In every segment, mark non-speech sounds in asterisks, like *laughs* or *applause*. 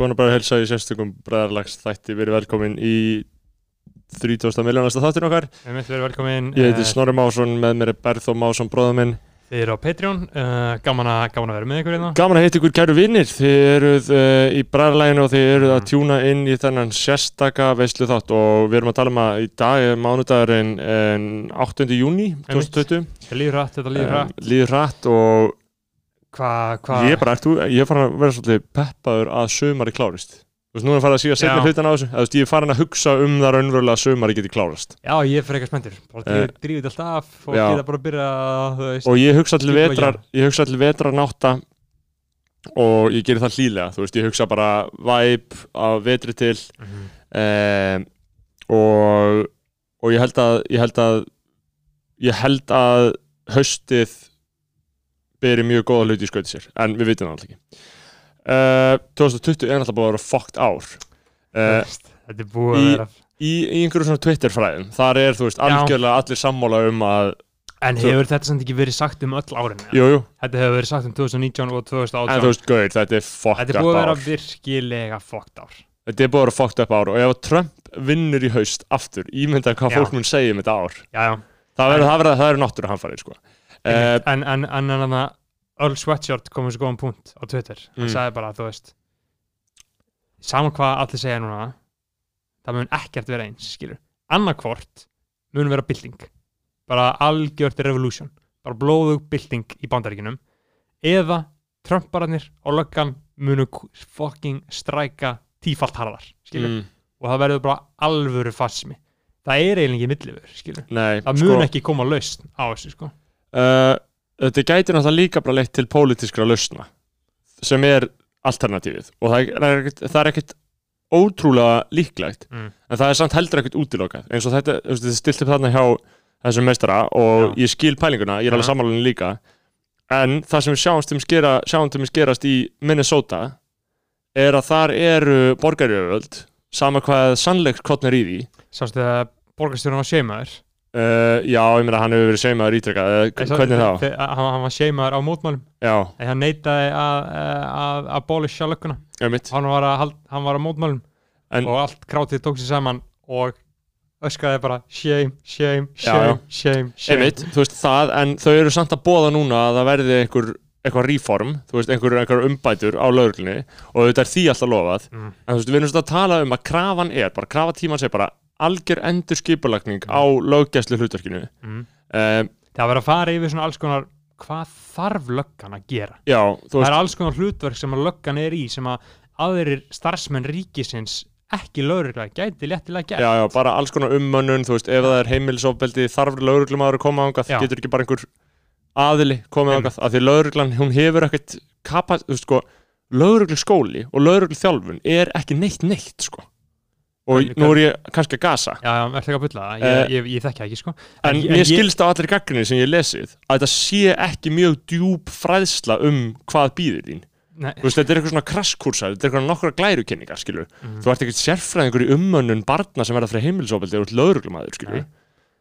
Góðan að bara helsa í sérstökum bræðarlags þætti, verið velkomin í 30. miljónasta þáttin okkar. Ég heiti eh, Snorri Másson, með mér er Berþó Másson, bróða minn. Þið eru á Patreon uh, gaman, að, gaman að vera með ykkur hérna Gaman að heita ykkur kæru vinnir, þið eruð uh, í bræðarlæginu og þið eruð að Mm. tjúna inn í þennan sérstaka veislu þátt og við erum að tala um að í dag er mánudagurinn en 8. júni 2020. Þetta líður hratt, þetta líður hratt líður hratt og Hvað, hvað ég er bara, ert þú, ég er farin að vera svolítið peppaður að sömari klárist. Þú veist, nú er að fara að síða setna hlutan á þessu. Þú veist, ég er farin að hugsa um það raunverulega að sömari geti klárast. Já, ég er fyrir eitthvað spenntur Bara Eh, drífið drífið þetta alltaf og geta bara að byrja að, og ég hugsa Skipuleggja. vetrar ég vetrar nátta og ég gerir það hlýlega þú veist, ég hugsa bara væp af vetri til Mhm. um, og og ég held að ég held að ég held að haustið beri mjög góða hluti í skauti sér en við vitum það alltaf ekki. Uh, 2020 er alltaf búið að vera fucked ár. Uh, Þetta er búið að vera í, í einhverjum svona Twitter fræðum þar er þú veist algjörlega allir sammála um að En hefur þetta samt ekki verið sagt um öll árin? eða? jú, Þetta hefur verið sagt um 2019 og 2018 en þú veist, gauð, þetta er fucked Þetta er búið að vera ár. virkilega fokkt ár. Þetta er búið að vera fucked up ár og ef Trump vinnur í haust aftur, ímynda hvað fólk mun segja um þetta ár Já, já. það verður, það verður, það verður náttúru hamfarið sko. Einmitt. En, en, en, Earl Sweatshirt kom þessu góðan punkt á Twitter. Hann Mm. sagði bara, þú veist saman hvað allir segja núna það mun ekkert vera eins, skilur. Annarkvort mun vera bylting. Bara algjört revolution. Bara blóðug bylting í bandaríkinum eða Trumpararnir og löggan munu fucking stræka tífalt harðar, mm, og það verður bara alvöru fasmi það er eiginlega ekki millifur, það mun sko, ekki koma lausn á þessu, sko uh, Þetta gæti náttúrulega líka bara leitt til pólitískra lausna sem er alternatífið. Og það er ekkert, er ótrúlega líklegt mm. en það er samt heldur ekkert útilokað. Eins og þetta, þetta stilt upp þarna hjá þessum meistara og Já. ég skil pælinguna, ég er alveg sammálanin líka. En það sem við sjáum til skera, sjáum til gerast í Minnesota er að þar eru borgarjöföld sama hvað sannleikt kottnir í því. Sástu það borgarstjórun var seimaður uh, já, ég meina hann hefur verið seimaður ítrekkað, eða hvernig þá? Hann, hann var seimaður á mótmælum. Já, en hann neitaði að, ég mitt hann var að, hann var á mótmælum. En- og allt krátið tók sér saman og öskaði bara shame, shame, shame, já. shame, shame. Einmitt, þú veist það, en þau eru samt að bóða núna að það verði einhver eitthvað reform, þú veist, einhver, einhver umbætur á lauruglunni og þetta er því alltaf lofað. Mm. en þú veist, við erum svona að tala um að krafan er bara, krafa tímans er bara algjör endur skipulagning á löggæslu hlutverkinu Mm. um, það var að fara yfir svona alls konar hvað þarf löggan að gera? Já, það er alls konar hlutverk sem að löggan er í sem að aðrir starfsmenn ríkisins ekki lögreglega gæti léttilega gert. Já, já, bara alls konar ummönnun þú veist, ef það er heimilisofbeldi þarf lauruglumæður að koma ángað, Já. getur ekki bara einhver aðili komið Einmitt. ángað, af því lauruglan, hún hefur ekkert kapast, þú veist, sko lauruglu skóli og lauruglu þjálfun er ekki neitt neitt, sko og nú er ég kannski að gasa. Já, já, verður ekki að bulla? Það, Eh, ég, ég, ég þekki það ekki sko. En, ég- mér ég- skilst á allir gaggrinni sem ég lesið að þetta sé ekki mjög djúb fræðsla um hvað býður þín. Nei, þú veist, þetta er eitthvað svona krasskúrsa þetta er eitthvað nokkra glærukenningar, skilur Mhm. þú ert ekkert sérfræðingur í ummönnun barna sem verða fyrir heimilisofbeldi, þú ert lauruglumæður, skilur Nei.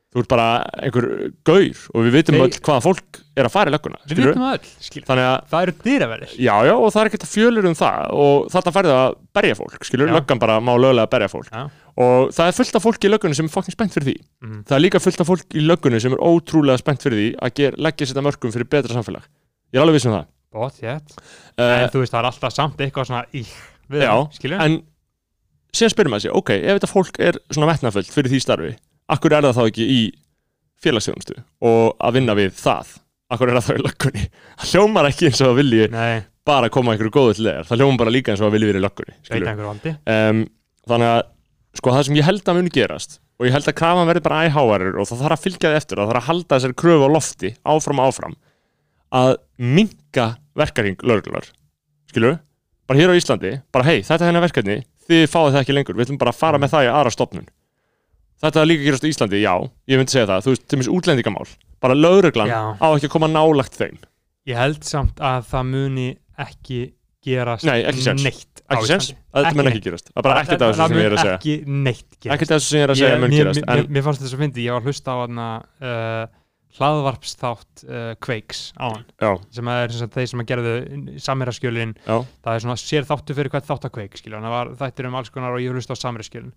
Þú ert bara einhver gaur og við vitum Nei. öll hvaða fólk er að fara í lögguna við það öll, skilur þannig að, það eru dyraverðir já, já, og það er ekkert að fjölur um það og þetta færði að berja fólk, skilur löggan bara má lögulega berja fólk. Já. og það er fullt af fólki í löggunni sem er fokkin spennt fyrir því. Mhm. það er líka fullt af fólk í löggunni sem er ótrúlega spennt fyrir því að ger, leggja sér þetta mörgum fyrir betra samfélag. Ég er alveg viss um það. Bótt, uh, en þú veist, það er alltaf samt akkur er það þá ekki í félagsþjónustu og að vinna við það? Akkur er það þá í löggunni? Það hljómar ekki eins og það vilji nei, bara koma einhverju góðu til þegar, það hljómar bara líka eins og það vilji verið í valdi um, þannig að sko það sem ég held að muni gerast og ég held að krafan verði bara æhávarir og það þarf að fylgja því eftir það þarf að halda þessari kröfu á lofti áfram áfram að minka verkaring lögreglar skilur bara hér á Íslandi, bara hei, þetta er hennar verkefni þið fáið það ekki lengur, við ætlum bara að fara með það í aðra stopnun þetta er líka gerast á Íslandi, já, ég myndi segja það. Þú veist, til mér útlendingamál, bara lögreglan Já. á ekki að koma nálagt þeim. Ég held samt að það muni ekki gerast Nei, ekki séns. neitt á ekki sens, Íslandi. að þetta mun Ekki gerast. Það er bara ekkert af þessu sem ég er að segja. ekki neitt gerast. Ekkert af þessu sem ég er að segja mun mér, gerast mér, en, mér fannst þetta svo fyndi, ég var að hlusta á hana uh, hlaðvarpsþátt uh, Quakes á hann já, sem að er sem sagt, þeir sem að gerðu samiraskjölin já, það er svona sér þáttu fyrir hvert þátt að Quake skilja, þannig að var þættir um alls konar og ég hlusta á samiraskjölin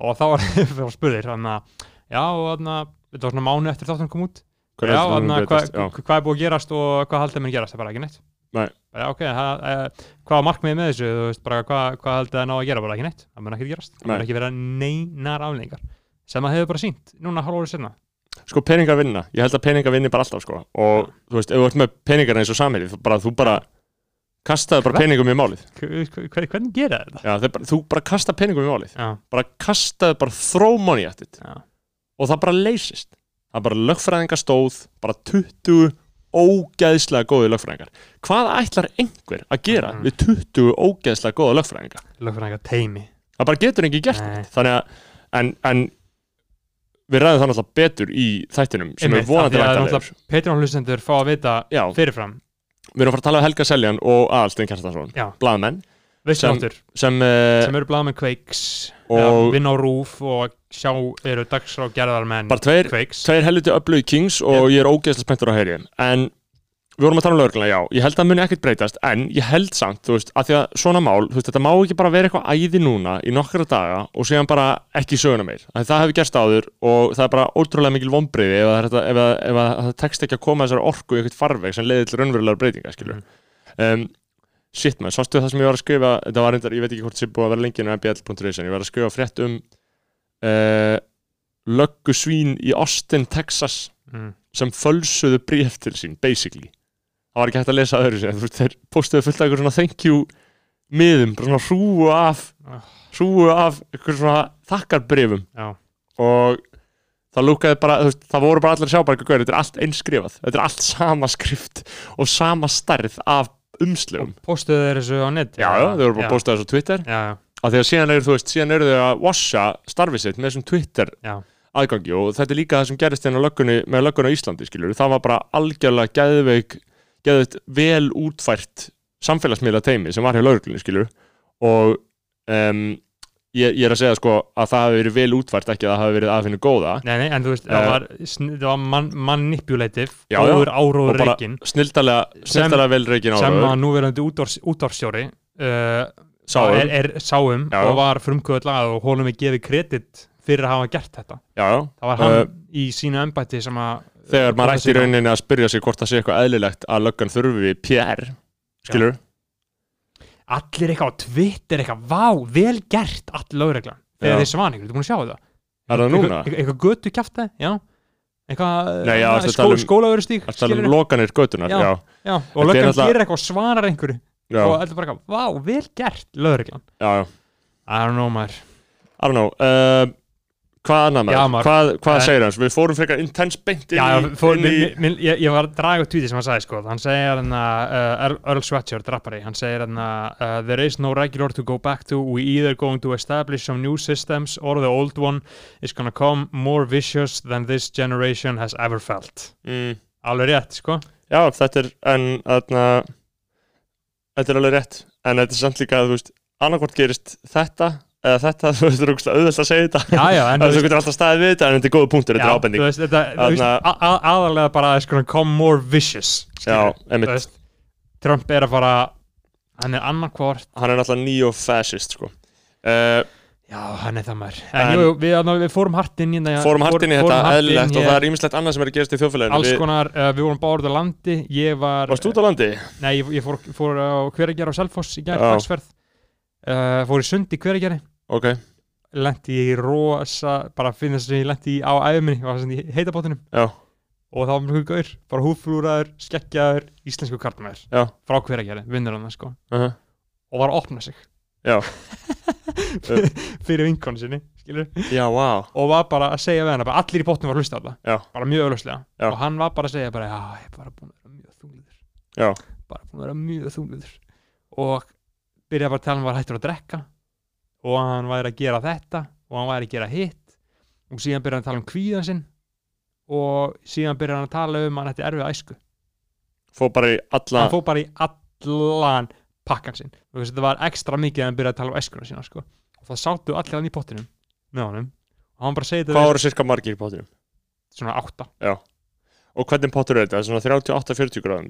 og þá var *laughs* ég spurðir þannig að já, þannig að þetta var svona mánu eftir þáttum kom út. Já, þannig að hvað hva, hva er búið að gerast og hvað haldið mér gerast, það er bara ekki neitt. Nei. bara, ok, það, e, hvað var markmiðið með þessu? Þú veist, bara hvað, hvað haldið það ná að gera? Bara ekki neitt. Það mun ekki gerast, það mun ekki vera neinar aflengar sem að hefur bara sínt, núna hálf árið senna sko peningar vinna, ég held að peningar vinni bara alltaf sko. Og þú veist, ef þú ert með peningar eins og samhæli bara, þú bara kastaði bara peningum í málið. Hver, hver, hvernig gera þetta? bara, þú bara kasta peningum í málið. Já, bara kastaði bara throw money at it. Já, og það bara leysist. Það bara lögfræðingar stóð bara 20 ógeðslega góði lögfræðingar. Hvað ætlar einhver að gera Mhm. við 20 ógeðslega góða lögfræðingar lögfræðingar teimi það bara getur ekki gert Nei. þannig að en, en við ræðum það náttúrulega betur í þættinum sem Einmitt, er vonandi væntanlegur. náttúrulega Patreon hlustendur fá að vita já, fyrirfram við erum að fara að tala um Helga Seljan og Já. blaðmenn veistu Sem- sem, uh, sem eru Og- og vinna á rúf og sjá eru dagsrá gerðarmenn bara tveir, tveir helviti upplögi kings og ég er ógeðslega spenntur heyri þeim. en við vorum að tala um lögregluna, já, ég held að muni ekkert breytast en ég held samt, þú veist, að því að svona mál, þú veist, þetta má ekki bara vera eitthvað æði núna í nokkra daga og síðan bara ekki söguna meir, að það hefur gerst áður og það er bara ótrúlega mikil vonbriði ef, ef, ef, að það tekst ekki að koma þessari orku í eitthvað farveg sem leiði til raunverulegar breytinga, skilur um, shit maður, sástu það sem ég var að skrifa? Þetta var reyndar, ég veit ekki hvort það búið að vera lengi það var ekki hægt að lesa öðru sér, þú veist, þeir postuðu fullt af eitthvað svona thank you miðum, bara svona hrúu af Ah. hrúu af eitthvað svona þakkarbrifum já, og það lúkaði bara, þú veist, það voru bara allir að sjá bara eitthvað, gaur, þetta er allt einskrifað. Þetta er allt sama skrift og sama stærð af umslugum postuðu þeir þessu á net já, já, þau voru bara posta þessu á Twitter. Já, já, að síðan eru, þú veist, síðan eru þau að washa starfið sitt með þessum Twitter já, aðgangi. Og þetta er líka það sem gerist hérna með löggunni á Íslandi, skilur það var bara algjörlega geðveik geðveikt vel útfært samfélagsmiðla teimi sem var hjá löggunni, skilur og um, ég, ég er að segja sko að það hafi verið vel útfært ekki að það hafi verið aðfinni góða nei, nei, en þú veist, Eh. það var, var man, já. góður áróður reikin snildalega, snildalega vel reikin sem ára að núverandi útvársstjóri uh, sáum, er, er sáum Já. og var frumkvöld lag og honum er gefið kredit fyrir að hafa gert þetta já, já það var hann Uh, í sínu embætti sem að þegar maður ætti í rauninni að spyrja sig hvort það sé eitthvað eðlilegt að löggan þurfi PR skilur, allir eitthvað á Twitter eitthvað, vá, vel gert all lögreglan, Já. þegar þeir svan ykkur, þú búin að sjá það er það núna? eitthvað, eitthvað götu já. Eitthvað, Nei, já, ertu að skó, tala um- skólaverustík að tala um lokanir götunar, Já. já, já, og löggan gerir eitthvað svarar einhverju. Já, og er bara eitthvað, vá, vel gert lögreglan, já, já. I don't know maður. I don't know uh, Hvað annað maður? Hvað, hvað Eh, segir hans? Við fórum frekar intense beint inn Já, í, fór, inn í minn, minn, ég, ég var að draga tweetið sem hann sagði sko, hann segir hann uh, Earl- Sweatshirt, rappari, hann segir hann uh, there is no regular to go back to. We either going to establish some new systems or the old one is gonna come more vicious than this generation has ever felt. Mm, alveg rétt sko. Já, þetta er en þarna Þetta er alveg rétt. En þetta er samt líka að þú veist annarkvort gerist þetta eða þetta, *laughs* þú veist, er ógeðslega auðvelt að segja þetta. Já, já, en *laughs* svo getur alltaf staðið við þetta en þetta er góða punktur, þetta er ábending. þú veist, þetta, þú veist, Þarna- a- aðalega bara is gonna come more vicious Já. Þú veist, Trump er að fara hann er annarkvort hann er náttúrulega neo-fascist sko. uh, Já, hann er það maður. En- jú, við, við, við fórum hart inn í þetta Fórum hart inn í fór- þetta eðlilegt og það er ýmislegt annað sem er að gerast í þjóðfélaginu. Alls konar, uh, við vorum báður á landi Ég var Varst þú út á landi? Nei, ég, ég fór, fór á hveragerð á Selfoss í Já. dagsferð. Uh, Fór í sund í hveragerði Ok, Lendi í rosa Bara finnst þess að ég lendi í á æfuminni Var þess að í heitabótunum já, Og það var mjög gaur Bara húflúraður, skeggjaður, íslensku kartmæður Frá hveragerði, vinnur hann sko. Uh -huh. Og var að opna sig. *laughs* Fyrir vinkonu sinni, Já, vá. Og var bara að segja við hann bara allir í botnum var að hlusta á það. Já. bara mjög auðvuslega Já. og hann var bara að segja bara ég er bara búin að vera mjög þungliður bara búin að vera mjög þungliður og byrjaði bara að tala um hann var hættur að drekka og hann væri að gera þetta og hann væri að gera hitt. Og síðan byrjaði hann að tala um kvíðan sinn og síðan byrjaði hann að tala um hann ætti erfið æsku. Fór bara í alla hann fór bara í allan pakkan sinn. Þetta var ekstra mikið að hann byrjaði að tala um æskuna sína sko. og það sátu allir hann í pottinum með honum. Og hann bara segið Hvað voru cirka margir í bátinu? svona átta. Og hvernig pottur er þetta? Svona 38-40 gráðum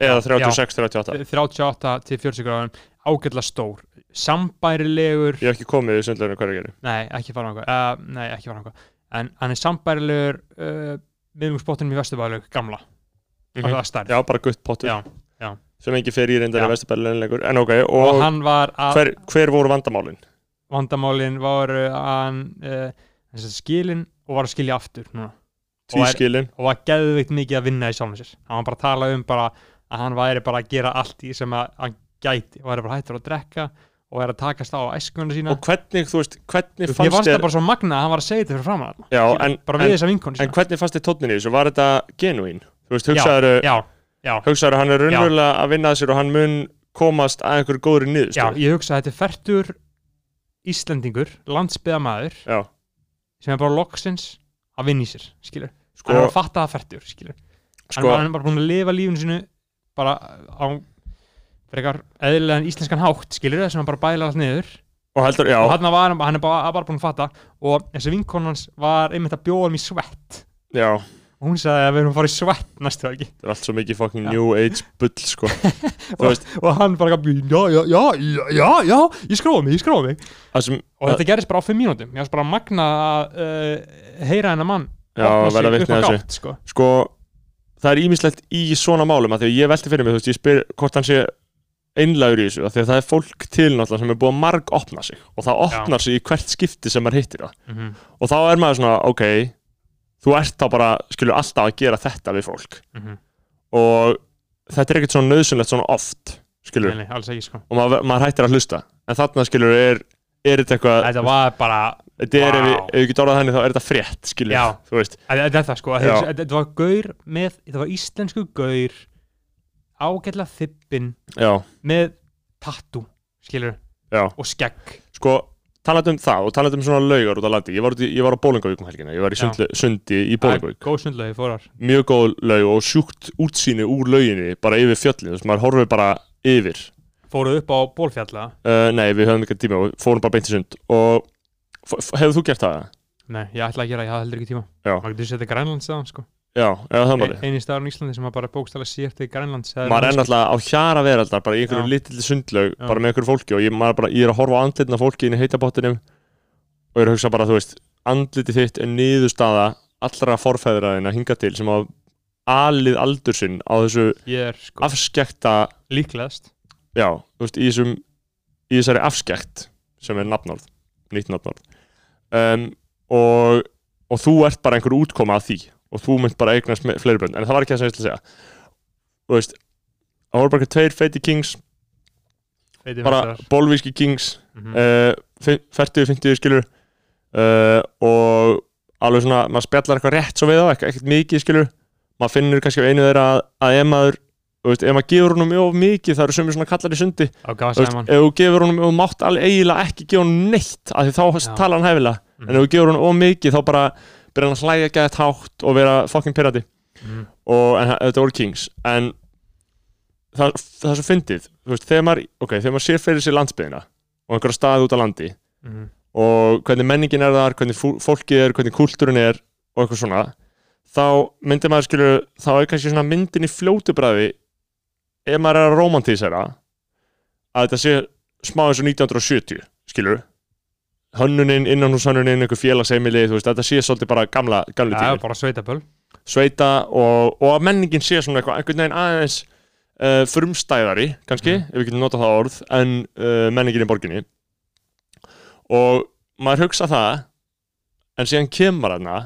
eða? eða 36-38 38 til 40 gráðum ágætla stór. Sambærilegur Ég hef ekki komið í sundleginu hverju gerir nei, ekki fara náttúrulega uh, nei, ekki fara náttúrulega en hann er sambærilegur uh, miðlungsbóttunum í Vesturbæðalög gamla. Mm -hmm. það stærð. Já, bara gutt pottur. Já, já. sem ekki fer í reyndar í Vesturbælulegur en ok, og, og, hann var að hver, hver voru vandamálin? vandamálin var hann uh, skilin og var að skilja aftur núna. Tvískilin. Og var geðveikt mikið að vinna í sjálfum sér. Hann var bara að tala um bara að hann væri bara að gera allt í sem að hann gæti. Og væri bara hættur að drekka og væri að takast á æskuna sína. Og hvernig, þú veist, hvernig ég fannst þér það bara svo magna að hann var að segja þetta fyrir fram að Já, en, bara en, við þessa vinkonu en sína. hvernig fannst þér tónnin í þessu? Var þetta genuín? Þú veist, hugsaður já, já, hann er raunverulega að vinna að sér og hann mun komast að einhverju góðri já, niðurstöðu? ég hugsa að þetta er færtur Íslendingur, landsbyðamaður Já, sem er bara loksins að vinna í sér skilur, sko, hann er að fatta það færtur skilur, sko hann, hann er bara búin að lifa lífinu sínu bara á frekar eðlilegan íslenskan hátt skilur sem hann bara bæla allt niður. Og heldur, og hann, var, hann er bara, bara búin að fatta. Og þessi vinkon hans var einmitt að bjóða í svett. Já. Og hún sagði að við erum að fara í svett næstu ekki Það er allt svo mikið fucking Já. new age bull, sko. *laughs* Veist, og hann bara já, já, já, já, já, ég skróði mig, ég skróði mig. Það sem og þetta gerist bara á fimm mínútum. Ég var bara magna að uh, heyra hennar mann Já, verða á að þessu. sko. sko, það er ímislegt í svona málum að því að ég velti fyrir mig, þú veist, ég spyr hvort hann sé einlægur í þessu, af því að það er fólk til náttúrulega sem er búið að marg opna sig og það opnar sig í hvert skipti sem maður hittir það. Mm -hmm. og þá er maður svona, ok þú ert þá bara, skilur, alltaf að gera þetta við fólk. Mhm. og þetta er ekkert svona nöðsynlegt svona oft skilur, nei, nei, alls ekki sko. Og maður, maður hættir að hlusta. En þarna, skilur, er, er þetta eitthvað þetta var bara, þetta er, ef, Vá. við, ef við ekki dórað þannig þá er þetta frétt, skilur, Já. þú veist þetta er það sko Já. þetta var gaur með, þetta var íslensku gaur ágætla þippin já, með tattu, skilur já, og skegg sko talað um það og talað um svona laugar út á landi ég var, í- ég var á Bólingavík um helgina, ég var í Já. sundli, sundi í Bólingavík góð sundlegi fórar mjög góð laug og sjúkt útsýni úr lauginni bara yfir fjöllin, þú veist, maður horfir bara yfir fóruð upp á bólfjalla uh, nei, við höfum í hefur þú gert það? nei, ég ætla að gera, ég hafði heldur ekki tíma. Maður getur setja Grænlands staðan sko. Já, eða það máli eini staðar í Íslandi sem maður bara bókstala sér til Grænlands maður er náttúrulega á hjara veraldar bara í einhverju Já. lítilli sundlaug bara með einhverju fólki og ég, bara, ég er að horfa á andlitin af fólki inn í heitabottinum og ég er að hugsa bara, þú veist andliti þitt er niðurstaða allra forfæðraðina hinga til sem hafa alið aldur sinn á þessu sko afskekta líklegast. Já, þú veist, í þessum í þessari afskekt sem er nafnorð, nýtt nafnorð um, og og þú ert bara einhver útkoma að því og þú mynd bara eignast fleiri börn en það var ekki það sem ég ætla að segja þú veist, það voru bara einhver tveir feiti kings Veitir bara meistarar. bolvíski kings Mhm. uh, 40-50 skilur uh, og alveg svona, maður spjallar eitthvað rétt svo við á, ekkert, mikið skilur maður finnur kannski á einu þeirra að, að ef maður þú veist, ef maður gefur honum of mikið það eru sömur svona kallar í sundi þú veist, ef þú gefur ef þú mátt alveg eiginlega ekki gefa honum neitt, af því þá Já. tala hann hæfilega Mhm. en ef þú gefur honum of mikið þá bara byrja hann að hlæja gæðið hátt og vera fucking pirrati Mhm. og en, þetta voru kings en það, það er svo fyndið þú veist, þegar maður, ok, þegar maður sér fyrir sér landsbyðina og einhverja staði út á landi Mhm. og hvernig menningin er þar, hvernig fólkið er hvernig kúltúrin er og eitthvað svona þá myndir maður skilur þá er kannski svona myndin í fljótu bræði ef maður er að romantísera að þetta sé smá eins og 1970 skilur hönnunin, innanhúshönnunin, einhver félagseimili þú veist, þetta sé svolítið bara gamla, gamli Já, tímir bara sveitaböl. Sveita og, og að menningin sé svona eitthvað, einhvern veginn aðeins uh, frumstæðari, kannski, Mhm. ef við getum notað það orð, en uh, menningin í borginni. Og maður hugsa það en síðan kemur hana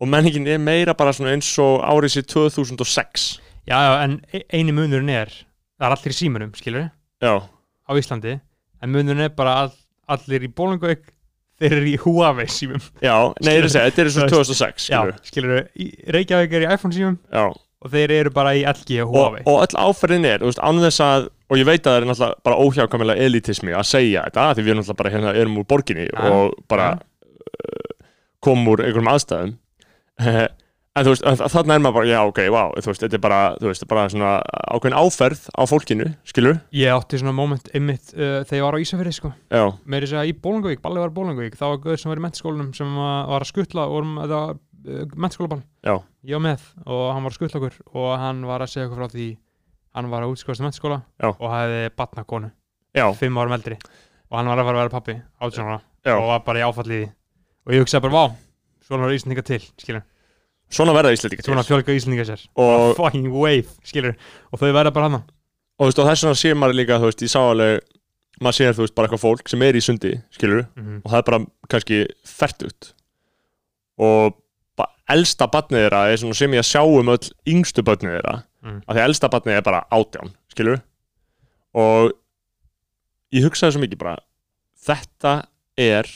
og menningin er meira bara svona eins og árið sér 2006 Já, en e- eini munurinn er það er allir í símanum, skilur já, á Íslandi, en munurinn er bara all, allir í Bólingauk þeir eru í Huawei símum. Já, nei, þetta er og 2006 Já, skilur, skilur Reykjavík er í iPhone símum já, og þeir eru bara í LG og og, Huawei. og öll áferðin er, þú veist, án þess að og ég veit að það er náttúrulega bara óhjákvæmilega elitismi að segja þetta, því við erum náttúrulega bara hérna erum úr borginni Ja, og bara uh, komum úr einhverjum aðstæðum *laughs* en þú veist, þarna er maður bara, já, ok, wow þú veist, þetta er bara, þú veist, bara svona ákveðin áferð á fólkinu, skilur Ég átti svona moment einmitt uh, þegar ég var á Ísafirði sko. já, meiri segja í Bólingavík, Balli var Bólingavík þá var gauður sem var í mentaskólanum sem var var að skuttla og vorum að mennskólaball Já. ég var með og hann var skull okkur og hann var að segja okkur frá því hann var að útskóðast mennskóla Já. og hafði batna konu, já, fimm árum eldri og hann var að að vera pappi, átjónara já. og var bara í áfalli í því og ég hugsaði bara, vá, svona var Íslandinga til skilur, svona verða Íslandika til. Svona fjölga Íslandinga sér. Og, fucking wave, skilur og þau verða bara hana og, þú veist, og þess vegna sér maður líka þú veist, ég sá alveg maður sér þú veist bara eitthvað fólk sem er í sundi skilur mm -hmm. og það er bara kannski færtugt og ba elsta barnið þeirra er svona sem ég að sjá um öll yngstu barnið þeirra. Mm. af því að elsta barnið er bara átján skilur og ég hugsaði svo mikið bara þetta er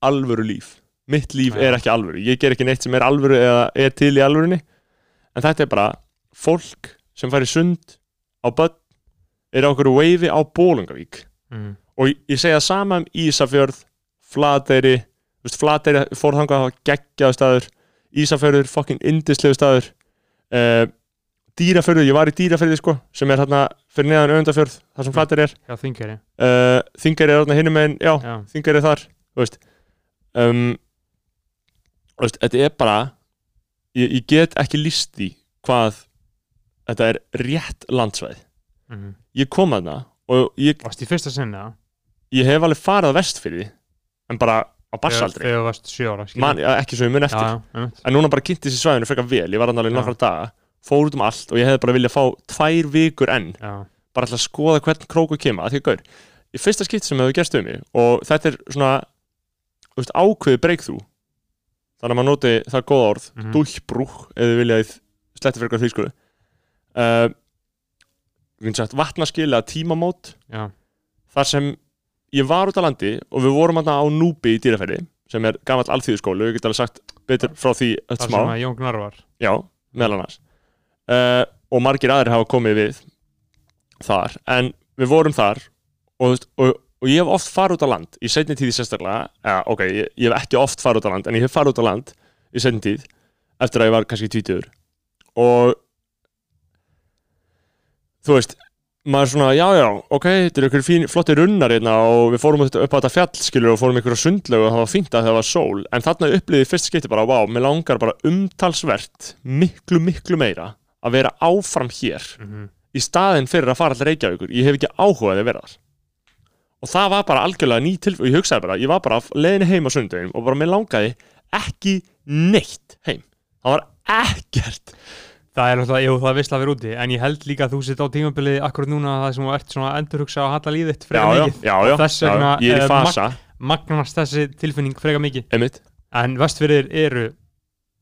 alvöru líf mitt líf er ekki alvöru. Ég ger ekki neitt sem er alvöru eða er til í alvörunni. En þetta er bara fólk sem fær í sund á börn er á okkur veifi á Bólungavík Mm. og ég, segja sama um Ísafjörð Flateyri, Flateyri fór þangað að geggjaðu staður. Ísafjörður, fucking indislegu staður. Uh, Dýrafjörður, ég var í Dýrafjörði sko, sem er hérna fyrir neðan Öndafjörð, þar sem Flateyri er. Já, þingari uh, Þingari er hérna hinum megin, já, já, Þingari er þar þú veist. Um, veist, þetta er bara ég, ég get ekki líst því hvað þetta er rétt landsvæð mm. ég kom að og ég, varst í fyrsta sinna ég hef alveg farið að vestfyrði en bara á barsaldri þegar þú varst skilur. Man, ja, ekki svo ég mun eftir. Já, einmitt. en núna bara kynnti þessi svæðinu frekar vel. Ég var alveg nokkra daga fór út um allt og ég hefði bara viljað fá tvær vikur enn. Bara alltaf að skoða hvern króku kemur að því að gaur. Í fyrsta skipti sem hefur gerst um mig og þetta er svona veist, ákveði breakthrough þannig að maður noti það góða orð mm. -hmm. dúhbrúk ef þið viljaði sletti fyrir eitthvað því uh, við finnst sagt vatnaskil eða tímamót. Já, þar sem ég var út á landi og við vorum þarna á Núbi í dýraferði sem er gamall alþýðuskólu, ég get alveg sagt betur frá því öll þar smá. sem að Jón Gnar var. Já, meðal annars. Uh, og margir aðrir hafa komið við þar, en við vorum þar og, og, og ég hef oft farið út á land í seinni tíð sérstaklega ja, ok, ég, ég hef ekki oft farið út á land en ég hef farið út á land í seinni tíð eftir að ég var kannski tvítur og þú veist maður er svona, já, já, ok, þetta er ykkur fín, flotti runnar hérna og við fórum upp á þetta fjall, skilur, og fórum ykkur á sundlegu og það var fínt að það var sól, en þarna upplýði fyrst skipti bara, vá, mér langar bara umtalsvert, miklu, miklu meira að vera áfram hér mm -hmm. í staðinn fyrir að fara allir Reykjavíkur. Ég hef ekki áhugaði að vera þar og það var bara algjörlega ný tilfæð ég hugsaði bara, ég var bara á leiðinni heim á sundegin og bara mér langaði ekki neitt heim. Það var ekkert. Það er náttúrulega, jú, það er vissla að vera úti en ég held líka að þú sitt á tímabilið akkurat núna það sem þú ert svona að endurhugsa og halla líðitt já, freka já, mikið. já, já, Og þess já, vegna, ég er í eh, fasa. magnast þessi tilfinning freka mikið. Einmitt, en vestfyrir eru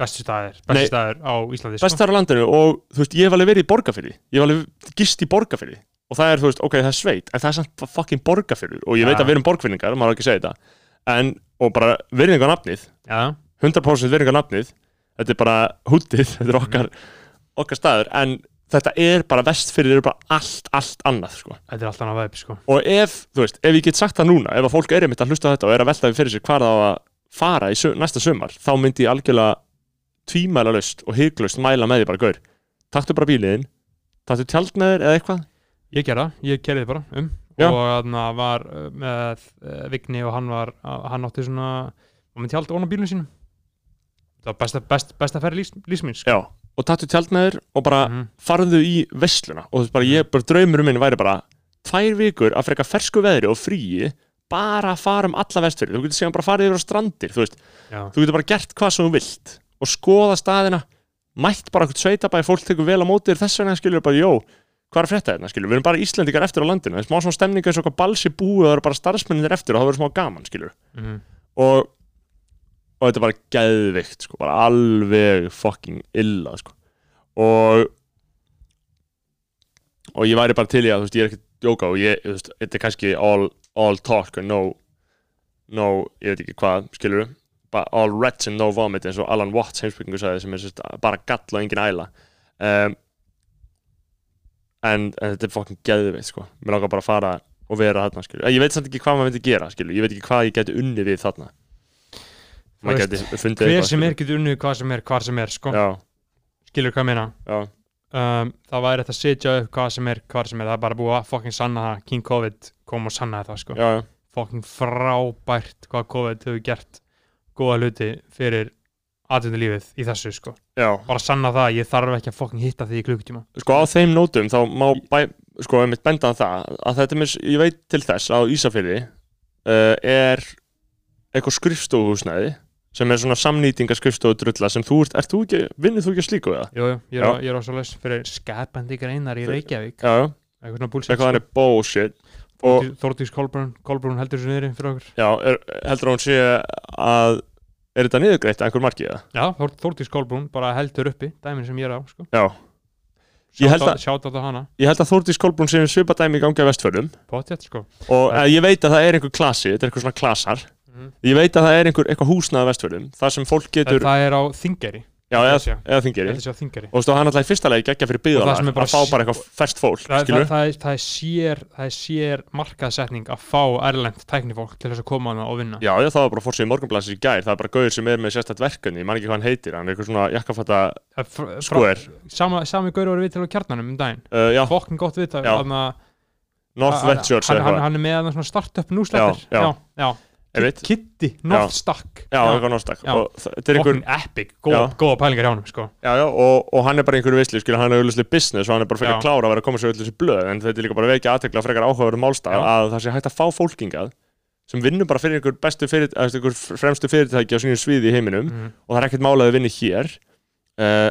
bestu staðir, Nei. bestu staðir á Íslandi sko. best þar á landinu og þú veist, ég hef alveg verið í borgarfyrði ég hef alveg gist í borgarfyrði og það er, þú veist, ok, það er sveit en það er samt fucking borgarfyrður og ég veit Ja. að við erum borgfyrningar, maður á ekki segja þetta en, og bara virðingar nafnið já, 100% virðingar nafnið þetta er bara hútið, *laughs* þetta er okkar okkar staður, en þetta er bara vestfyrðir eru bara allt, allt annað sko. þetta er allt annað veip sko. og ef, þú veist, ef ég get sagt það núna ef að fólk er einmitt að hlusta þetta og er að velta fyrir sér hvað það á að fara í sö næsta sumar þá myndi ég algjörlega tvímæla löst og hygglust mæla með því bara gaur taktu bara bíliðin, taktu tjald með þér eða eitthvað ég gerða, ég kerði bara um Já. og þannig var uh, með uh, Vigni og hann var uh, hann átti svona, og með tjald ón á bílunum sínum. Það var besta, best, besta ferri lís, lísmins Já, og taktu tjald með þér og bara Mhm. farðu í vessluna og þú veist bara, ég, bara draumurum minn væri bara tvær vikur að freka fersku veðri og fríi bara að fara um alla vestfyrir þú getur segjum bara farið yfir á strandir þú veist, já, þú getur bara gert hvað sem þú vilt og skoða staðina. Mætt bara eitthvað sveitabæði, fólk tekur vel á móti þér, þess vegna skilur bara, jó, hvað er að frétta þetta skilur, við erum bara Íslendingar eftir á landinu. Það er smá svona stemninga eins og eitthvað balsi búið og það eru bara starfsmenninir eftir og það verður smá gaman skilur. Mm og, og þetta er bara geðvikt sko, bara alveg fucking illa sko. og og ég væri bara til í að þú veist, ég er ekki djóka og ég, þú veist, þetta er kannski all, all talk and no no, ég veit ekki hvað, bara all rats and no vomit eins og Alan Watts heimsbyggingu sagði sem er sérst, bara gall og engin æla. Um, en, en þetta er fucking geðvikt sko, mér langar bara að fara og vera þarna, skilur, ég veit samt ekki hvað maður myndi gera skilur, ég veit ekki hvað ég geti unni við þarna. Maður geti fundið hver eitthvað, sem er getur unnið hvað sem er, hvar sem er sko. skilur hvað já, um, það væri þetta að setja upp hvað sem er, hvar sem er. Það er bara búið að fucking sanna það. King COVID kom og sannaði það sko. fucking frábært hvað COVID hefur gert góða hluti fyrir atvinnulífið í þessu sko. Já, bara sanna það að ég þarf ekki að fokkin hitta því í klukkutíma. Sko á þeim nótum þá má bæ, sko einmitt benda á það að þetta er, ég veit til þess að á Ísafirði uh, er eitthvað skrifstofuhúsnæði sem er svona samnýtinga skrifstofudrulla sem þú ert, ert þú ekki, vinnur þú ekki að slíku eða? Jú, jú, ég er, ég er ásá leys fyrir skapandi greinar í Reykjavík. Já, já, eitthvað svona bullshit eitthvað hann er bullshit. Þórdís Kolbrún, Kolbrún heldur þessu niðri fyrir okkur. Já, er, heldur að hún sé að er þetta niðurgreitt að einhver marki eða? Já, Þór, Þórdís Kolbrún bara heldur uppi dæmin sem ég er á sko. Já, að- Sjátt á það hana, ég held að Þórdís Kolbrún sé svipa dæmi í gangi á vestförðum potjett sko. Og Það- uh, ég veit að það er einhver klasi, þetta er eitthvað svona klasar. Mhm. ég veit að það er einhver húsnað á vestförðum þar sem fólk getur, Það er á Þingeri já, eða, eða þingeri Þingeri og hann alltaf í fyrsta lagi geggja fyrir byggðalar að fá bara eitthvað ferst fólk, það, það, skilur það, það, er sér, það sér markaðsetning að fá erlend tæknifólk til þess að koma hana og vinna. Já, já, það var bara fórsið í morgunblassi í gær. Það er bara gauður sem er með sérstætt verkefni ég man ekki hvað hann heitir, hann er eitthvað svona er skoðir Sama, sami gaur voru við til á kjarnanum um daginn. Uh, Já, Fokkin gott við það. North Ventures hann, er með svona startup newsletter. Já, já. Kitty, Northstack Já. það- er einhver, Fokkin epic, góða, pælingar hjá honum sko. já, já, og, og hann er bara einhverju skilur, hann er auðvitað business og hann er bara frekar Já. klára að vera að koma sér auðvitað þessi blöð en þetta er líka bara vekja aðtekla frekar áhugaverðum málstað að það sé hægt að fá fólkingað sem vinnur bara fyrir einhver bestu fyrir, einhver fremstu fyrirtæki á sínum sviði í heiminum mm. og það er ekkert málaði að vinna hér uh,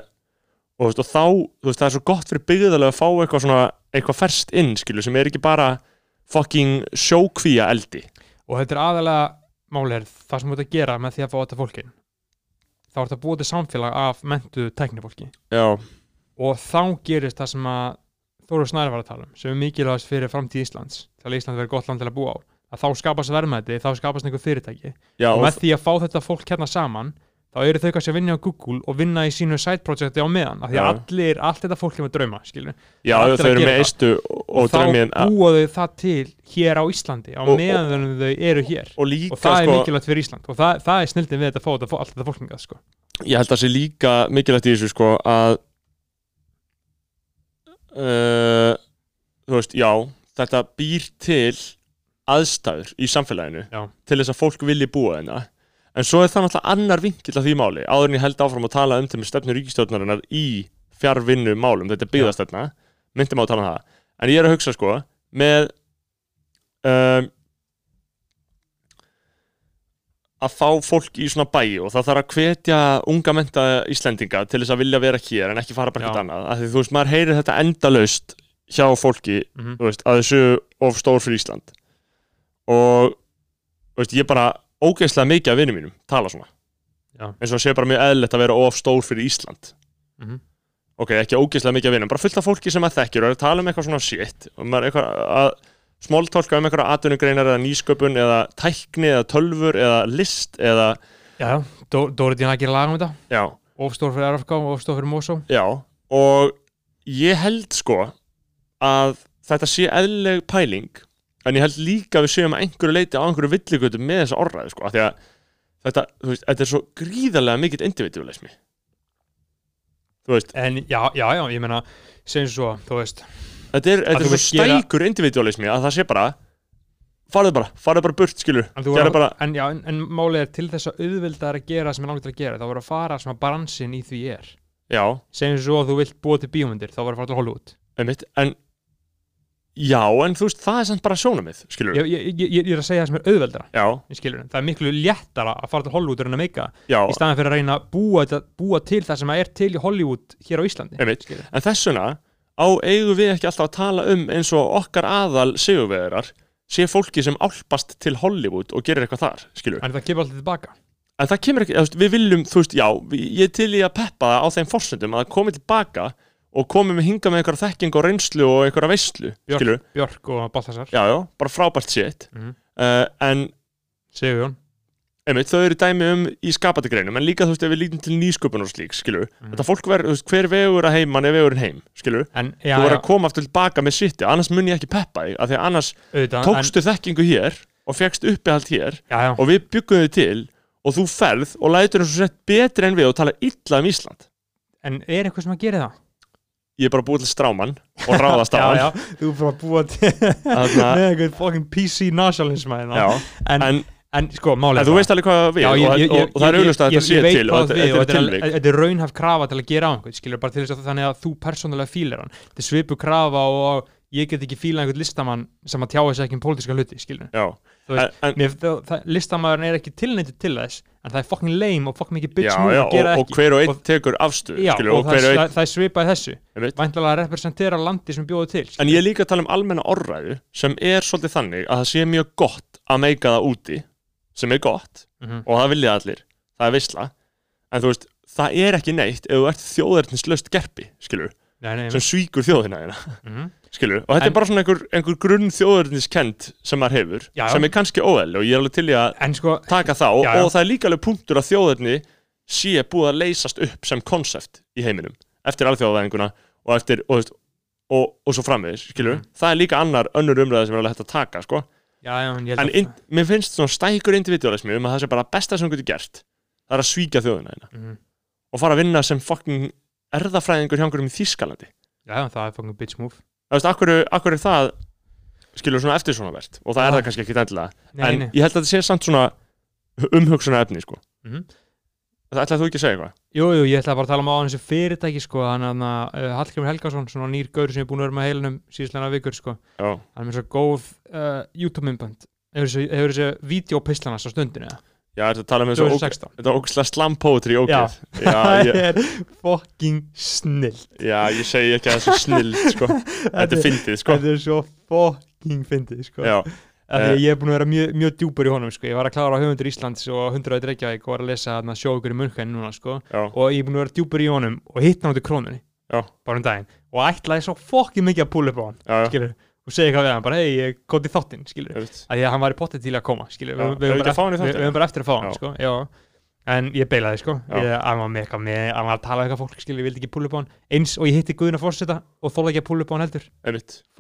og, veist, og þá veist, það er svo gott fyrir byggðarlega að fá eitthvað svona eitthvað og þetta er aðalega máli er það sem þú ert að gera með því að fá þetta fólkin þá ert að búa til samfélag af mentuðu tæknifólki. Já, og þá gerist það sem að Þóru Snæri var að tala um sem er mikilvægast fyrir framtíð Íslands til að Ísland verður gott land til að búa á. Að þá skapast verðmæti, þá skapast einhver fyrirtæki. Já, og og, með því að fá þetta fólk hérna saman þá eru þau kannski að vinna á Google og vinna í sínu side projekti á meðan af því að Já. allir, allt þetta fólk er með drauma skilur. já, þau eru með eistu og, og, og þá drömmin búa þau það til hér á Íslandi á meðan þau eru hér og líka, og það er sko, mikilvægt fyrir Ísland og það, það er snildin við þetta að fá þetta, allt þetta fólkingað sko. ég held að það sé líka mikilvægt í þessu, sko, að uh, þú veist, já þetta býr til aðstæður í samfélaginu Já. til þess að fólk vilji búa þeirna en svo er það náttúrulega annar vinkill af því máli áður en ég held áfram að tala um til með stefnu ríkistjórnarinnar í fjárvinnu málum þetta er byggðastefna, myndum á að tala um það. En ég er að hugsa sko með um, að fá fólk í svona bæi og það þarf að hvetja unga menta Íslendinga til þess að vilja vera hér en ekki fara bara eitthvað annað. Af því þú veist, maður heyrir þetta endalaust hjá fólki mm þú veist, að þessu of stór fyrir Ísland. Og veist, ég bara ógeðslega mikið af vinum mínum tala svona. Já. eins og það sé bara mjög eðlilegt að vera of stór fyrir Ísland. Mhm. ok, ekki ógeðslega mikið af vinum, bara fullt af fólki sem að þekkjur og er að tala um eitthvað svona shit. Og maður eitthvað að smóltálka um eitthvað atvinnugreinar eða nýsköpun eða tækni eða tölfur eða list eða, Já, Dó, Dóri Dína að gera lag um þetta. Já, ofstór fyrir RFK og ofstór fyrir Mosó já og ég held sko að þetta sé eðlileg pæling en ég held líka við séum að einhverju leiti á einhverju villigötu með þessa orðræði sko, því að þetta, veist, þetta er svo gríðarlega mikill individualismi. Þú veist, En já, já, já, ég meina segjum svo, þú veist. Þetta er, þetta er svo vilt gera- stækur individualismi að það sé bara farðu bara, farðu bara burt skilur. Voru, bara- en, já, en, en málið er til þess að auðvelda að gera sem er langt að gera, þá voru að fara sem að bransin í því er. já, Segjum svo að þú vilt búa til bíómyndir, þá voru að fara til Hollywood. en já, en þú veist, það er samt bara sjónamið skilur, Ég, ég, ég, ég er að segja það sem er auðveldara, já, skilur það er miklu léttara að fara til Hollywood en að meika já í staðan fyrir að reyna að búa, búa til það sem er til í Hollywood hér á Íslandi. Einmitt. En þessuna á eigum við ekki alltaf að tala um eins og okkar aðal sigurvegarar sé fólki sem álpast til Hollywood og gerir eitthvað þar, skilur. En það kemur alltaf tilbaka. En það kemur ekki, þú við viljum, þú veist, já, ég til í að peppa það á þeim forsendum að það komi tilbaka og komi með hinga með einhverja þekking og reynslu og einhverja veislu, Björk. Björk og Baltasar, Já, já, bara frábært shit. Mhm. Uh, en, Sigurjón. einmitt, þau eru dæmi um í skapandi greinum, en líka, þú veist, ef við lítum til nýsköpun og slík, skilur. Mhm. Þetta fólk verður, þú veist, hver vegur að heiman er vegurinn heim, skilur. En, já, þú verður að koma aftur tilbaka með sitti annars mun ég ekki peppa þig af því að annars auðvitað, tókstu þekkingu hér og fegst uppihald hér en, já, já, og við byggum þig til og þú ferð og lætur eins og sett betri en við og tala illa um Ísland en er eitthvað sem að gera það? Ég er bara búið til stráman og ráðast á *laughs* hann. já, þú er bara búa til með einhvern fucking PC nationalism hérna. En, en en sko, málið En þú veist alveg hvað við Já, og, ég, ég, og, það er auðvitað að þetta sé til og þetta er er, er raunhaf krafa til að gera á einhvern skilur bara til þess að þannig að þú persónulega fílar hann. Þetta svipu krafa og ég get ekki fíla einhvern listamann sem að tjáa sig ekki um pólitíska hluti skilur Já, Listamæðurinn er ekki tilnættu til þess en það er fucking lame og fucking mikið bitch move og, og ekki. hver og einn Og- tekur afstuð já, skilur, og, og það, og einn það, er svipað þessu. Væntalega að representera landi sem bjóðu til En ég líka að tala um almenna orðræðu sem er svolítið þannig að það sé mjög gott að meika það úti sem er gott Mhm. og það vilja allir, það er visla en þú veist, það er ekki neitt ef þú ert þjóðernislaust gerpi, skilur nei, nei, sem svíkur þjóðina mm skilur og þetta En- er bara svona einhver, einhver grunn þjóðerniskend sem maður hefur, Já, sem er kannski óeðli og ég er alveg til í að sko taka þá Já, já. og það er líka alveg punktur að þjóðerni sé búið að leysast upp sem konsept í heiminum eftir alþjóðavæðinguna og eftir og, veist, og, og svo framvegis, skilur Mhm. það er líka annar önnur umræða sem er alveg hægt að taka sko. en en in, mér finnst svona stækur individualismi um að það sé bara besta sem getur gert það er að svíkja þjóðina hérna Mhm. og fara að vinna sem fucking erðafræðingur hjá einhverjum í Þískalandi já, það er fucking bitch move það veist, akkur, akkur er það skilur svona eftir svona verðt og það er það kannski ekki endilega. En ég held að þetta sé samt svona umhugsunar efni sko. Mhm. það ætlaði þú ekki að segja eitthvað? Jú, jú, ég ætla bara að tala um á þessu fyrirtæki sko, hann að uh, Hallgrimur Helgason svona nýr gaur sem er búin að vera með heilunum síðslega vikur sko, hann er með svo góð uh, YouTube-myndband hefur þessi videópislana á stundinu eða? Já, þetta tala um þessu óg- 2016 þetta ógæslega slam poetry ógeð Já. *laughs* það er fucking snill já, ég segi ekki að það sé snill sko. *laughs* þetta er fyndið sko. þetta er svo fucking fyndið sko. já, Af því Eh. að ég er búin að vera mjög, mjög djúpur í honum sko. ég var að klára á höfundur Íslands og 100 Reykjavík og var að lesa þarna sjóugur í munkan núna sko. já, og ég er búin að vera djúpur í honum og hitt í krónunni Já. bara um daginn og ætlaði svo fucking mikið að púla upp á hann skilur, og segja eitthvað við hann, bara hei, ég kom til þáttinn skilur, að því að hann var í potið til að koma skilur, Já, við, höfum að bara, hann í við, þáttinn? við höfum bara eftir að fá hann sko, já. en ég beilaði sko. Ég, hann var með eitthvað með, hann var að tala eitthvað fólk skilur, ég vildi ekki púla upp á hann, eins og ég hitti Guðuna fórseta og þóla ekki að púla upp á hann heldur.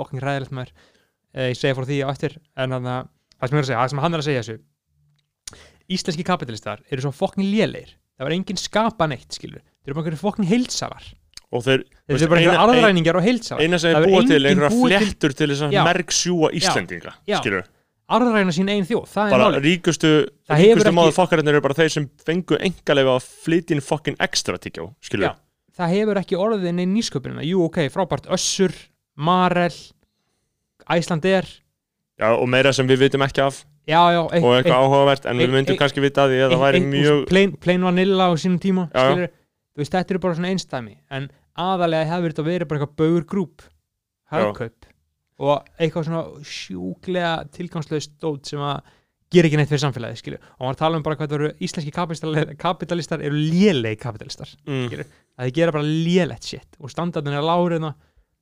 Fucking ræðilegt maður. Eh, ég segja frá því á eftir en að það sem, ég er að segja, það sem hann er að segja þessu. Íslenski kapitalistar eru svo fucking lélegir. Það var enginn skapa neitt skilur þeir eru bara einhverju fucking heilsafar og þeir veist, eru bara einhverju aðræningar og heilsafar eina sem er búa til einhverja búið til- þess að merksjúa Íslendinga Já. skilur, aðræna sín einn þjóð, það er bara málið. ríkustu ríkustu máðu fokkarinnir eru bara þeir sem fengu engalega að flytja inn fucking extra tyggjó, skilur Já. það hefur ekki orðið neinn nýsköpunina. Jú ok, frábært. Össur, Marel Æslander Já, og meira sem við vitum ekki af. Já, já, ein, og eitthvað áhugavert en við ein- myndum ein- kannski vita að því að það væri mjög plain, plain vanilla á sínum tíma skilur, veist, þetta eru bara svona einstæmi en aðalega hefur þetta verið bara eitthvað baugur grúp hagkaup og eitthvað svona sjúklega tilgangslaust dót sem að gera ekki neitt fyrir samfélagi, skilju. Og maður tala um bara hvað það eru íslenski kapitalistar, kapitalistar eru lélegi kapitalistar mm, að þeir gera bara lélegt shit og standardin er láriðna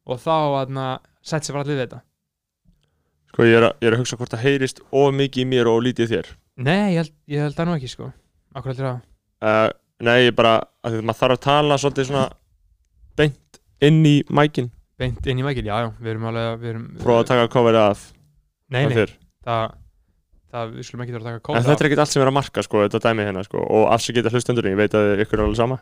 og þá að sett sér bara allir þetta. Sko, ég er, að, ég er að hugsa hvort það heyrist of mikið í mér og lítið þér. Nei, ég held, ég held það nú ekki sko. Akkur heldur það? Uh, Nei, ég bara, að því að maður þarf að tala svolítið svona beint inn í mækin beint inn í mækil, já, já, við erum alveg við erum, prófa að taka coverið af nei, af nei, þér. það, það, við skulum ekki þurfa að taka En kóla þetta er ekkert allt sem er að marka, sko, þetta dæmi hérna, sko og afsakið þetta hlustendurinn, ég veit að ykkur er alveg sama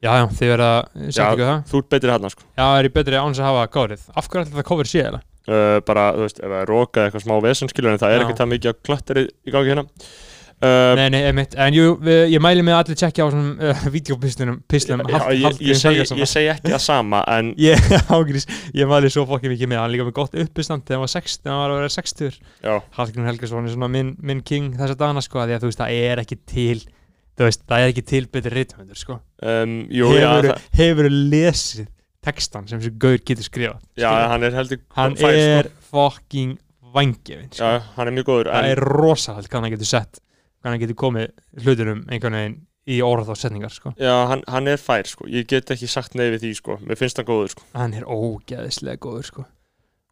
já, já, þið verða, sagt Já. ekki það Þú ert betri hérna, sko já, er ég betri án þess að hafa kórið af hverju ætla þetta kófir sé eða? uh, bara, þú veist, ef það er roka eða eitthvað smá vesenskilur en það er Já. ekki það mikið að klatteri í gangi hérna uh, nei, nei, einmitt, en jú, ég mæli mig að allir tjekkja á svona *laughs* uh, videopislunum pislum, já, ég, ég, segi, ekki það sama en *laughs* ég, *laughs* ágrís, ég mæli svo fokkið mikið með hann líka með gott uppistand þegar hann var 60 þegar hann var að vera 60 já, Hallgrímur Helgason er svona minn, minn king þessa dagana sko, því að þú veist, það er ekki til þú veist, það er ekki til betri rithöfundur sko. um, jú, hefur, það, hefur lesið textan sem þessi gaur getur skrifað já, Skilur? hann er heldur hann fær, er fucking vangefin sko. sko. já, hann er mjög góður það en, hann getur komið hlutunum einhvern veginn í orð og setningar sko. já, hann, hann er fær, sko. Ég get ekki sagt nei við því, sko. Mér finnst hann góður, sko. Hann er ógeðislega góður sko.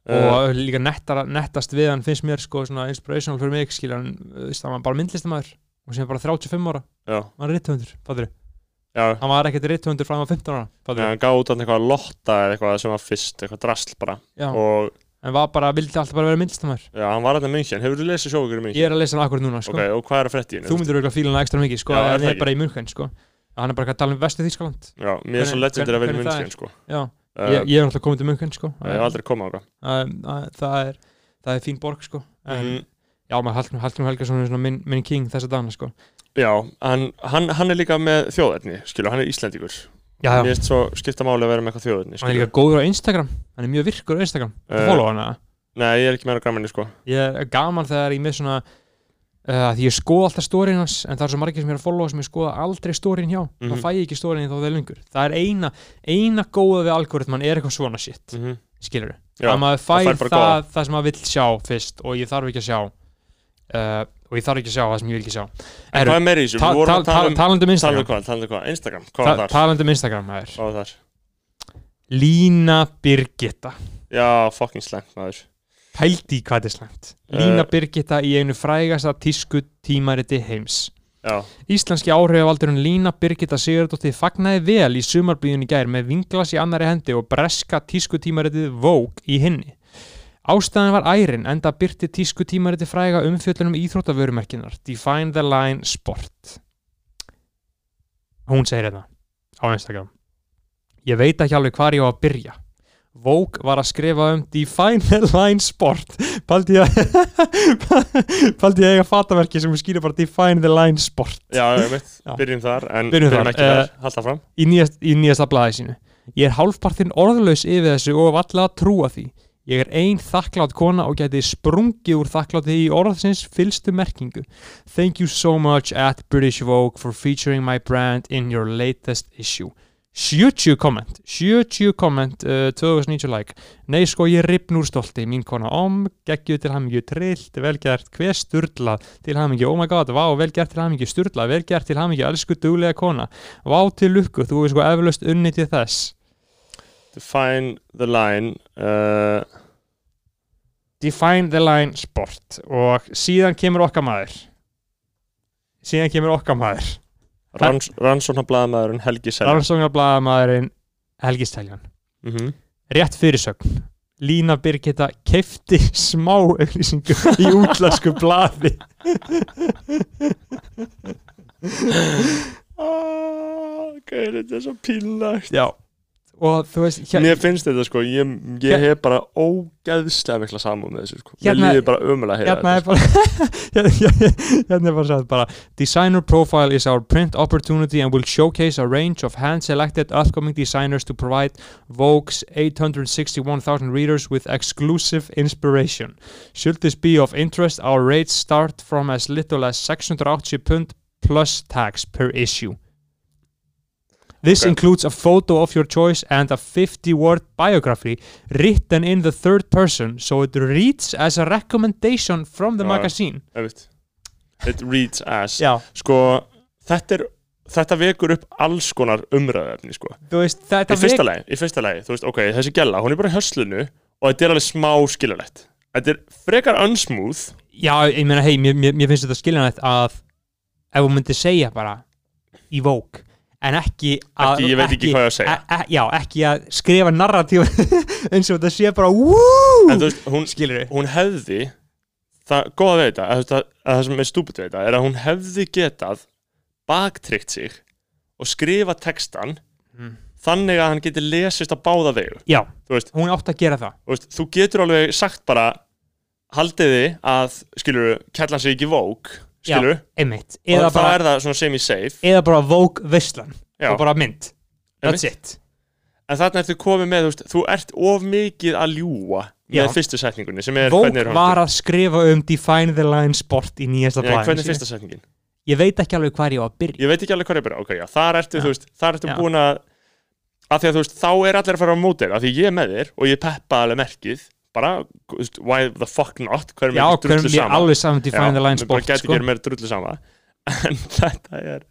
uh, og líka nettara, nettast við hann finnst mér sko, svona inspirational fyrir mig skilur hann, þú veist, hann var bara myndlistamæður og sem bara 35 ára, já, hann var rithöfundur fattur já, hann var ekkert rithöfundur frá hann var 15 ára já, fattur hann gáði út hann eitthvað lotta eða eitthvað sem var fyrst, eitthvað drasl bara. Já, og en var bara, vildi alltaf bara vera myndlistamæður já, hann var að München, hefur þú lesið sjóvíkur í München? ég er að lesa hann akkur núna sko. ok, og hvað er að frétta í henni? þú myndir auðvitað fíla hann ekstra mikið sko, Já, er en það það er ekki? bara í München sko. hann er bara að tala um vestu Þýskaland já, mér er svo Hvernig- legendir að vera í hvernig það München, sko já, uh, ég, ég er alltaf komið til München sko. ég hef aldrei komað á það, það, það, er, það er fín borg sko. en Mhm. já, maður Hallgrim, Hallgrim Helgason er svona minn, minn king þessa dana sko Já, hann, hann, hann er líka með þjóðverðni skilur, hann er Íslendingur já, Mér já, finnst svo skipta máli að vera með eitthvað þjóðverðni hann er líka góður á Instagram. Hann er mjög virkur á Instagram, Eh, uh, follow hana? Nei, ég er ekki með hann græminni sko. Ég er gaman þegar ég með svona uh, því ég skoða alltaf stórin hans en það er svo margir sem er að followa sem ég skoða aldrei stórin hjá. Mhm. þá fæ ég ekki stórin þá það er lengur. Það er eina, eina góða við algoritman er eitthvað svona shit mm -hmm. skilur Já, að maður það fær það, það sem maður vill sjá fyrst og ég þarf ekki að sjá uh, og ég þarf ekki að sjá það sem ég vil ekki sjá En hvað er meira í þessu? ta, ta, ta, um talandum Instagram um hvað? Talandi um hvað? Instagram? Hvað var þar? talandum Instagram Hvað var þar? Lína Birgitta Já, fucking slengt maður pældi hvað þetta er slæmt Eh. Lína Birgitta í einu frægasta tísku tímariti heims Já, Íslenski áhrifavaldurinn Lína Birgitta Sigurdóttir fagnaði vel í sumarbíðun í gær með vinglas í annari hendi og breska tískutímaritið Vogue í hinni. Ástæðan var ærin enda byrti tískutímaritið fræga umfjöllunum íþróttavörumerkinar Define the Line Sport. Hún segir þetta á Instagram. Ég veit ekki alveg hvar ég á að byrja. Vogue var að skrifa um Define the Line Sport Paldi *laughs* ég að eiga fataverki sem skýrir bara Define the Line Sport já, ég veit. Byrjum þar, en Byrjum byrjum ekki eh, þar Halda fram í, nýjast, nýjasta blaði sínu Ég er hálfpartinn orðlaus yfir þessu og hef allega að trúa því Ég er ein þakklátt kona og geti sprungið úr þakklátti í orðsins fylstu merkingu. Thank you so much at British Vogue for featuring my brand in your latest issue. 70 komment 70 komment uh, 2090 like. Nei sko ég ripn úr stolti. Mín kona om, geggju til hamingju trillt, velgert, hver sturlað til hamingju, oh my god, vá, velgert til hamingju. Sturlað, velgert til hamingju, elsku duglega kona. Vá til lukku, þú er sko eflaust unni til þess Define the line uh, Define the line sport. Og síðan kemur okkar maður. Síðan kemur okkar maður. Ranns, Rannsóknarblaðamaðurinn Helgi Seljan. Rannsóknarblaðamaðurinn Helgi Steljan mm -hmm. rétt fyrirsögn. Lína Birgitta kefti smá auglýsingu í útlæsku blaði. *laughs* Ah, Ok, þetta er svo pínlagt já og þú veist hér, Mér finnst þetta sko, ég, ég Hér- hef bara ógeðslega mikla samúð með þessu sko Hérna- líður bara ömulega að heyra hérna þetta sko. bara *laughs* hérna er bara sagt bara designer profile is our print opportunity and will showcase a range of hand selected upcoming designers to provide Vogue's 861,000 readers with exclusive inspiration should this be of interest our rates start from as little as 680 pund plus tax per issue This Okay. includes a photo of your choice and a 50 word biography written in the third person so it reads as a recommendation from the Já. magazine Einmitt. It reads as Sko, þetta er Þetta vekur upp alls konar umræðefni sko. þú veist þetta Í fyrsta lagi, í fyrsta lagi, þú veist, ok, þessi gæla Hún er bara í höslunu og þetta er alveg smá skilulegt Þetta er frekar unsmooth Já, ég meina, hei, mér, mér, finnst þetta skiljanætt að ef þú myndir segja bara í Vogue en ekki að Ekki, ég veit ekki hvað ég að segja. e, e, Já, ekki að skrifa narratíf *laughs* eins og þetta sé bara wúúú En þú veist, hún, hún hefði Það góða við þetta, að, að, að það sem er stúpid við þetta Er að hún hefði getað Baktrykt sig Og skrifa textan Mm. Þannig að hann geti lesist á báða vegu. Já, veist, hún átt að gera það. Þú veist, þú getur alveg sagt bara haldiði að, skilur kellan sig ekki vók, skilur einmitt og eða þá bara, er það svona semi-safe eða bara Vogue Veistlan Já. og bara mynd That's Einmitt. it en þarna ertu komið með, þú veist, þú ert of mikið að ljúa Já. með fyrstu setningunni sem er, Vogue hvernig er hún var að skrifa um Define the Line Sport í nýjasta Já, hvernig er blæðin fyrsta setningin? Ég veit ekki alveg hvað ég á að byrja Ég veit ekki alveg hvað ég byrja, ok, já, þar ertu, Já. þú veist, þar ertu Já. búin að að því að þú veist, þá er allir að fara á móti þér, af því ég er með þér og ég peppa alveg merkið, bara, why the fuck not, Já, er ekki hvernig drullu sama? alveg saman Define the Line við Sport bara sko. ekki meira drullu sama. En þetta er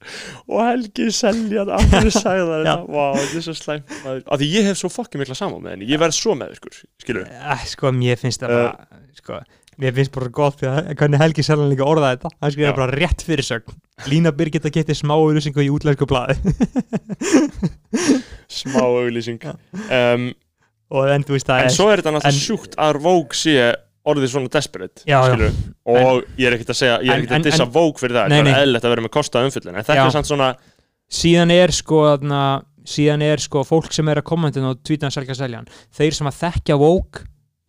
og Helgi Seljan alveg sagði það *laughs* Já. þetta, er svo slæmt af því ég hef svo fokkin mikla saman með henni. Ég verð svo með ykkur, skilur Eh, Sko, mér finnst það Uh, bara sko, Mér finnst bara gott því að hvernig Helgi Seljan líka orða þetta. Hann skrifa Já. bara rétt fyrirsögn Lína Birgitta geti smá auðlýsingu í útlæsku blaði. *laughs* Smá auglýsing. Um, og en þú veist það en er svo er þetta en- náttúrulega sjúkt að Vogue sé orðið svona desperate Já, já. og ég er ekkert að segja ég er En- ekkert en- að dissa en- Vogue fyrir það Nei, það er eðlilegt að vera með kosta umfyllin en þetta Já. er samt svona síðan er sko þarna, síðan er sko fólk sem er að kommentin og tvítan selga seljan þeir sem að þekkja Vogue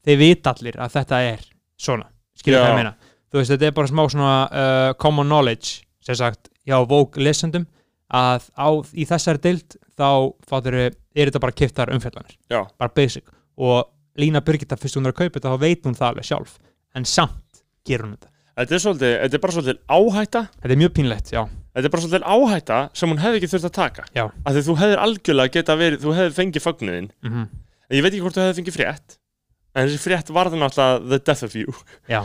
þeir vita allir að þetta er svona skilur Já. hvað ég meina þú veist, þetta er bara smá svona uh, common knowledge sem sagt, já, vók lesendum að á, í þessari dild þá fátur, er þetta bara kiftar umfjallanir, Já. bara basic. Og Lína Birgitta fyrst hún er að kaupa þetta þá veit hún það alveg sjálf, en samt gerur hún þetta, Þetta er, svolítið, þetta er bara svolítið áhætta. Þetta er mjög pínlegt, já. Þetta er bara svolítið áhætta sem hún hefði ekki þurft að taka. Já. Af því þú hefðir algjörlega geta verið Þú hefðir fengið fögnuðin mm En ég veit ekki hvort þú hefðir fengið frétt. En þessi frétt varði náttúrulega the death of you. Já.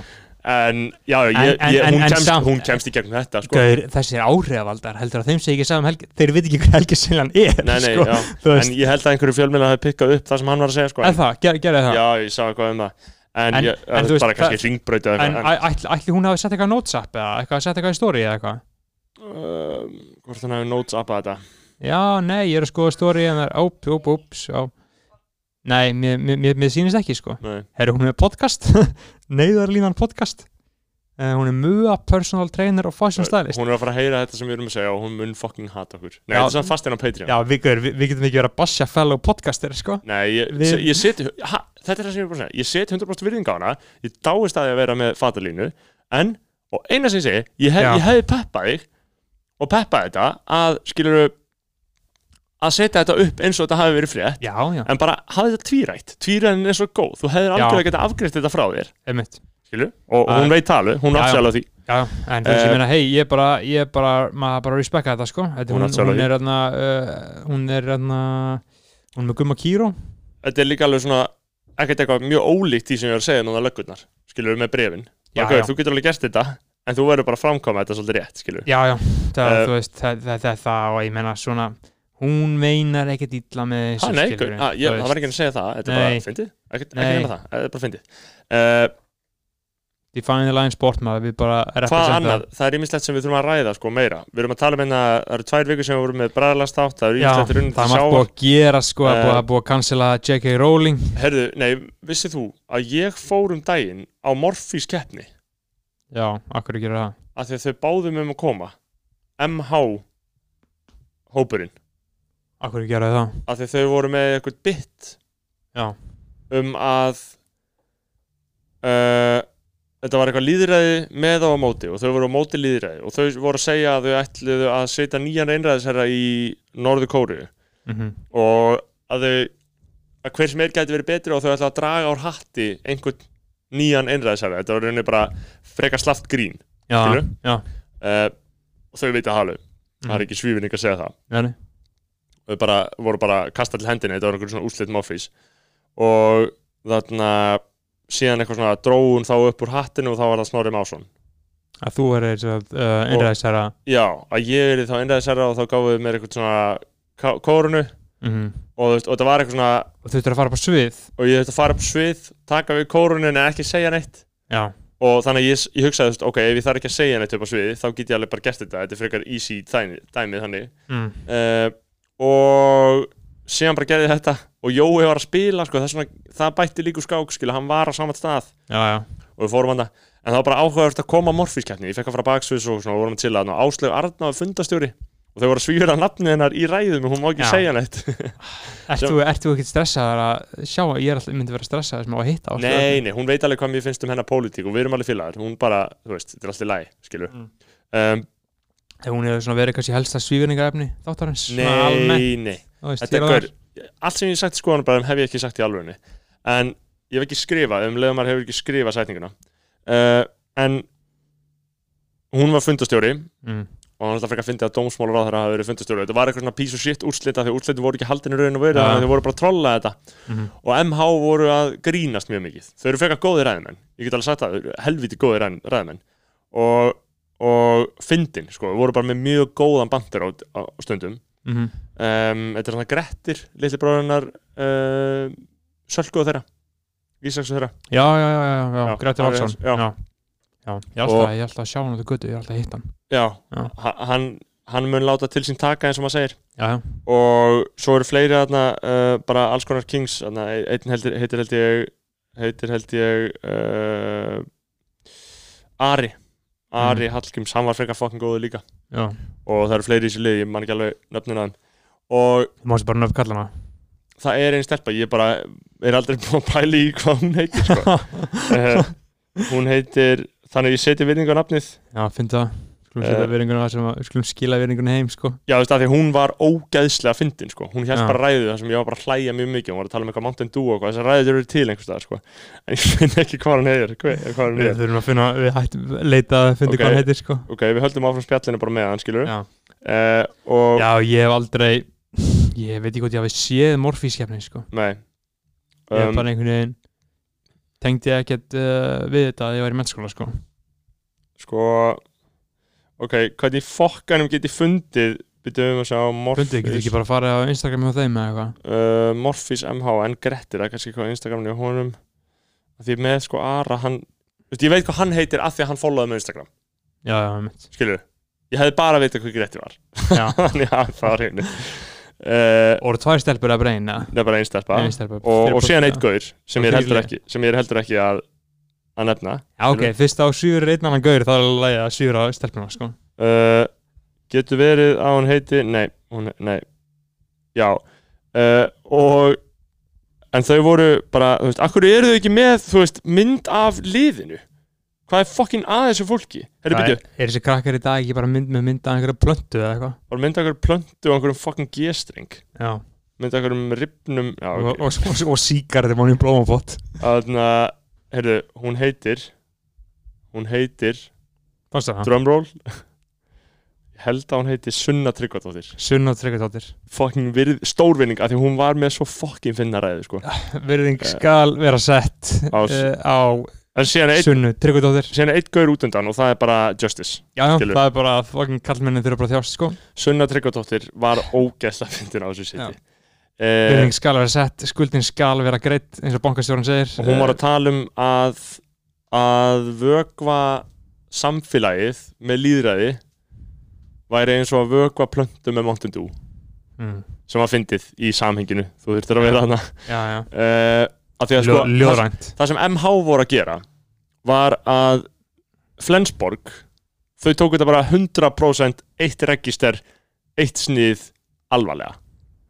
En já, ég, En- ég, hún, en kemst, samt- hún kemst í gegnum þetta sko. Gaur, þessir áhrifavaldar heldur að þeim sé ekki saman helgi þeir veit ekki hver Helgi Siljan er Nei, nei, sko. En ég held að einhverju fjölmjöla hefði pikkað upp það sem hann var að segja sko. en það, ger, gerði það Já, ég sá eitthvað um það En, En- ég, þú veist, bara kannski það- eða en ætli, hún hafi sett eitthvað notes-app eða eitthvað, sett eitthvað í story eða eitthvað um, Hvort hann hefði notes appað þetta Já, nei, ég er að skoða story en það er úp, úps já. Nei, mér, mér, mér, sýnist ekki sko. Herru, hún er podcast. *laughs* Neyðarlínan podcast. Uh, Hún er mua personal trainer og fashion stylist. Hún er að fara að heyra þetta sem við erum að segja og hún mun fucking hata okkur. Nei, þetta er samt fast inn á Patreon. Já, við, við, við getum ekki verið að basja fellow podcaster sko. Nei, ég, Við- ég seti ha, Þetta er það sem ég er búin að segja. Ég seti 100% virðing á hana. Ég dáist að ég að vera með fatalínu. En, og eina sem ég segi Ég, hef, ég hefði peppað þig Og peppað þetta að skilur að setja þetta upp eins og þetta hafi verið frétt Já, já, En bara hafa þetta tvírætt. Tvíræðin er svo góð. Þú hefðir algjörlega getað afgreitt þetta frá þér. Skilur Og Æ. hún veit talu Hún Já, átt já. sjálf á því. Já, en þú veist, Eh, ég meina, hei, ég er bara, ég er bara, maður bara respekka þetta, sko. Þetta, Hún hún, sjálf hún, er uh, hún er hérna, hún er með gumma kýró Þetta er líka alveg svona Ekkert eitthvað mjög ólíkt því sem ég var að segja Núna löggurnar. Skilur með brefin. Þú getur alveg gert þetta En þú verður bara að framkoma þetta svolítið rétt Skilur Já, já, það, Eh, þú veist, það, það, það, það og ég meina svona, hún meinar ekkert illa með þessu, Ha, nei, skilurðu, ah, ég, það var ekki að segja það, þetta er bara fyndið, ekki Nei. nema það, þetta er bara fyndið. Uh, Define the line sport maður, við bara hvað annað, það er ímislegt sem við þurfum að ræða sko meira. Við erum að tala um hérna, það eru tvær vikur sem við vorum með bræðlastátt, það eru ímislegt runn það til er margt búið að gera sko, það er búið Eh, að að cancela J.K. Rowling. Herðu, nei, vissið þú að ég fór um daginn á Morfís keppni, Já, akkur að gera það? Að þau báðum um að koma, MH hópurinn, Akkur að gera það? Af því að þau voru með eitthvað bit. Já, um að uh, þetta var eitthvað líðræði með á móti og þau voru á móti líðræði og þau voru að segja að þau ætluðu að setja nýjan einræðisherra í Norður Kóru mm og að þau að hver sem er gæti verið betri og þau ætla að draga ár hatti einhvern nýjan einræðisherra. Þetta var rauninni bara frekar slaft grín já, já, uh, og þau veit að halu það er ekki svífinning að segja það. Já, þau bara, voru bara kastað til hendinni þetta var einhver svona úslit mófís og þarna síðan eitthvað svona dróun þá upp úr hattinu og þá var það Snorri Másson. Að þú er uh, einræðisherra. Já, að ég er þá einræðisherra og þá gáfuðu mér eitthvað svona kórunu. Mm og, þú veist, og það var eitthvað svona og þú þurftur að fara upp á svið. Og ég þurfti að fara upp á svið taka við kórunu en ekki segja neitt. Já, og þannig ég, ég hugsaði, ok, ef ég þarf ekki að segja neitt upp á svið þá get ég alveg bara gert þetta, þetta er frekar easy dæmi, dæmið þannig. Mm. uh, og síðan bara gerði þetta. Og Jói var að spila sko, það, svona, það bætti líku skák skilja, hann var á saman stað. Já, já, og við fórum hann en það var bara áhugavert að koma morfískeppni ég fekk að fara baksviðs og svona, vorum að chilla og Áslaug Arna var fundastjóri og þau voru að svíra nafnið hennar í ræðum og hún má ekki Já. segja neitt. *laughs* Ert þú, ert þú ekkert stressaður að sjá að ég er alltaf myndi vera stressaður sem á að hitta á nei, nei, hún veit alveg hvað mér finnst um hennar pólitík og við erum alveg félagar, hún bara, þú veist, þetta er alltaf læg skilu Mm. um, Þegar hún hefur verið kannski helsta svífinningarefni þáttarins nei, nei veist, er þar. allt sem ég sagt í skoðanabræðum hef ég ekki sagt í alvegni en ég hef ekki skrifað um leiðum maður hefur ekki skrifað sætninguna uh, en hún var fundastjóri mm. og hann alltaf frekar að fyndi að dómsmálur á þeirra hafa verið fundastjóri þetta var eitthvað svona piece of shit úrslita því úrslitin voru ekki haldin í raun og veru Ja. þau voru bara að trolla þetta Mm. og MH voru að grínast mjög mikið þau eru frekar góði ræðmenn ég get alveg sagt það, helviti góði ræð, ræðmenn og, og fyndin sko, voru bara með mjög góðan bandir á, á stundum. Mm um, þetta er svona Grettir litli bróðunar uh, Sölku og þeirra. Ísaks og þeirra. Já, já, já, já, já, Já, alveg Valsson já. já. ég er alltaf, alltaf að sjá hann á þetta götu, ég er alltaf að hitta hann. Já, Já. ha- hann, hann mun láta til sín taka eins og maður segir. Og svo eru fleiri þarna uh, bara alls konar kings þarna, einn heitir, heitir held ég heitir held ég uh, Ari Ari Hallgríms, hann var frekar fucking góður líka. Já. Og það eru fleiri í þessu liði, ég man ekki alveg nöfnin að hann og Þú mást bara nöfn kalla hana? það er einn stelpa, ég bara er aldrei búin að pæla í hvað hún heitir sko. uh, *laughs* hún heitir þannig ég seti virðingu á nafnið Já, finn það Skulum Eh. að, skulum skila virðingunni heim, sko Já, þú veist, af því að hún var ógeðslega fyndin, sko. Hún hérst bara ræðu þar sem ég var bara að hlæja mjög mikið. Hún var að tala um eitthvað Mountain Dew og eitthvað. Þessar ræður eru til einhvers staðar, sko. En ég finn ekki hvað hann heitir. Við þurfum að finna, við hættum leita að finna Ok. hvað hann heitir, sko Ok, við höldum áfram spjallinu bara með hann, skilur Já, Uh, og, Já ég hef aldrei Ég veit ekki hvort ég hafi séð morfískefni, sko nei. Ég hef Um, bara ok, hvernig fokkanum get ég fundið, byrjuðum að sjá Morphis, Fundið, getur ekki bara farið á Instagram hjá þeim eða eitthvað? Uh, Morphis MH, en Grettir, það er kannski hvað Instagramni á honum. Af Því með, sko, Ara, hann, þú veist, ég veit hvað hann heitir af því að hann followði með Instagram, Já, já, mitt skilur Ég hefði bara vitað hvað Grettir var. Já, *laughs* að það var hreinu. Uh, og tvær stelpur að breyna það er bara einn stelpa. Og, og síðan eitt gaur sem Og ég heldur ekki, sem ég heldur ekki að, að nefna. Já, ok, fyrst á sjúr einn annan gaur þá er alveg að sjúra stelpuna, sko. Uh, getur verið að hún heiti nei, hún, nei. Já uh, og en þau voru bara, þú veist, akkur eru þau ekki með, veist, mynd af liðinu? Hvað er fokkin að þessu fólki? Það byrju, er, er þessi krakkar í dag ekki bara mynd með mynd af einhverja plöntu eða eitthvað? var mynd af einhverjum plöntu og einhverjum fokkin g-string. Já, mynd af einhverjum ripnum já, og, ok, og, og, og síkar þetta mánu í blómafott þannig að herru, hún heitir hún heitir drumroll. Held að hún heitir Sunna Tryggvadóttir. Sunna Tryggvadóttir. Fokkin virð, stórvinning af því hún var með svo fokkin finna ræði sko. Virðing Eh, skal vera sett á uh, á Sunnu Tryggvadóttir. síðan er eitt gaur út undan og það er bara Justice Já, já, það er bara að fucking kallmennin þurfa bara að þjást, sko. Sunna Tryggvadóttir var ógeðslega fyndin á þessu Já. Eh, skal sett, skuldin skal vera greitt eins og bankastjórun segir. Og hún var að tala um að að vögva samfélagið með líðræði væri eins og að vögva plöntu með Mountain Dew. Mm. sem var fyndið í samhenginu þú þurftir að vera að Ljó, sko það, ljóðrænt. það sem MH voru að gera var að Flensborg þau tóku þetta bara 100% eitt register, eitt snið alvarlega,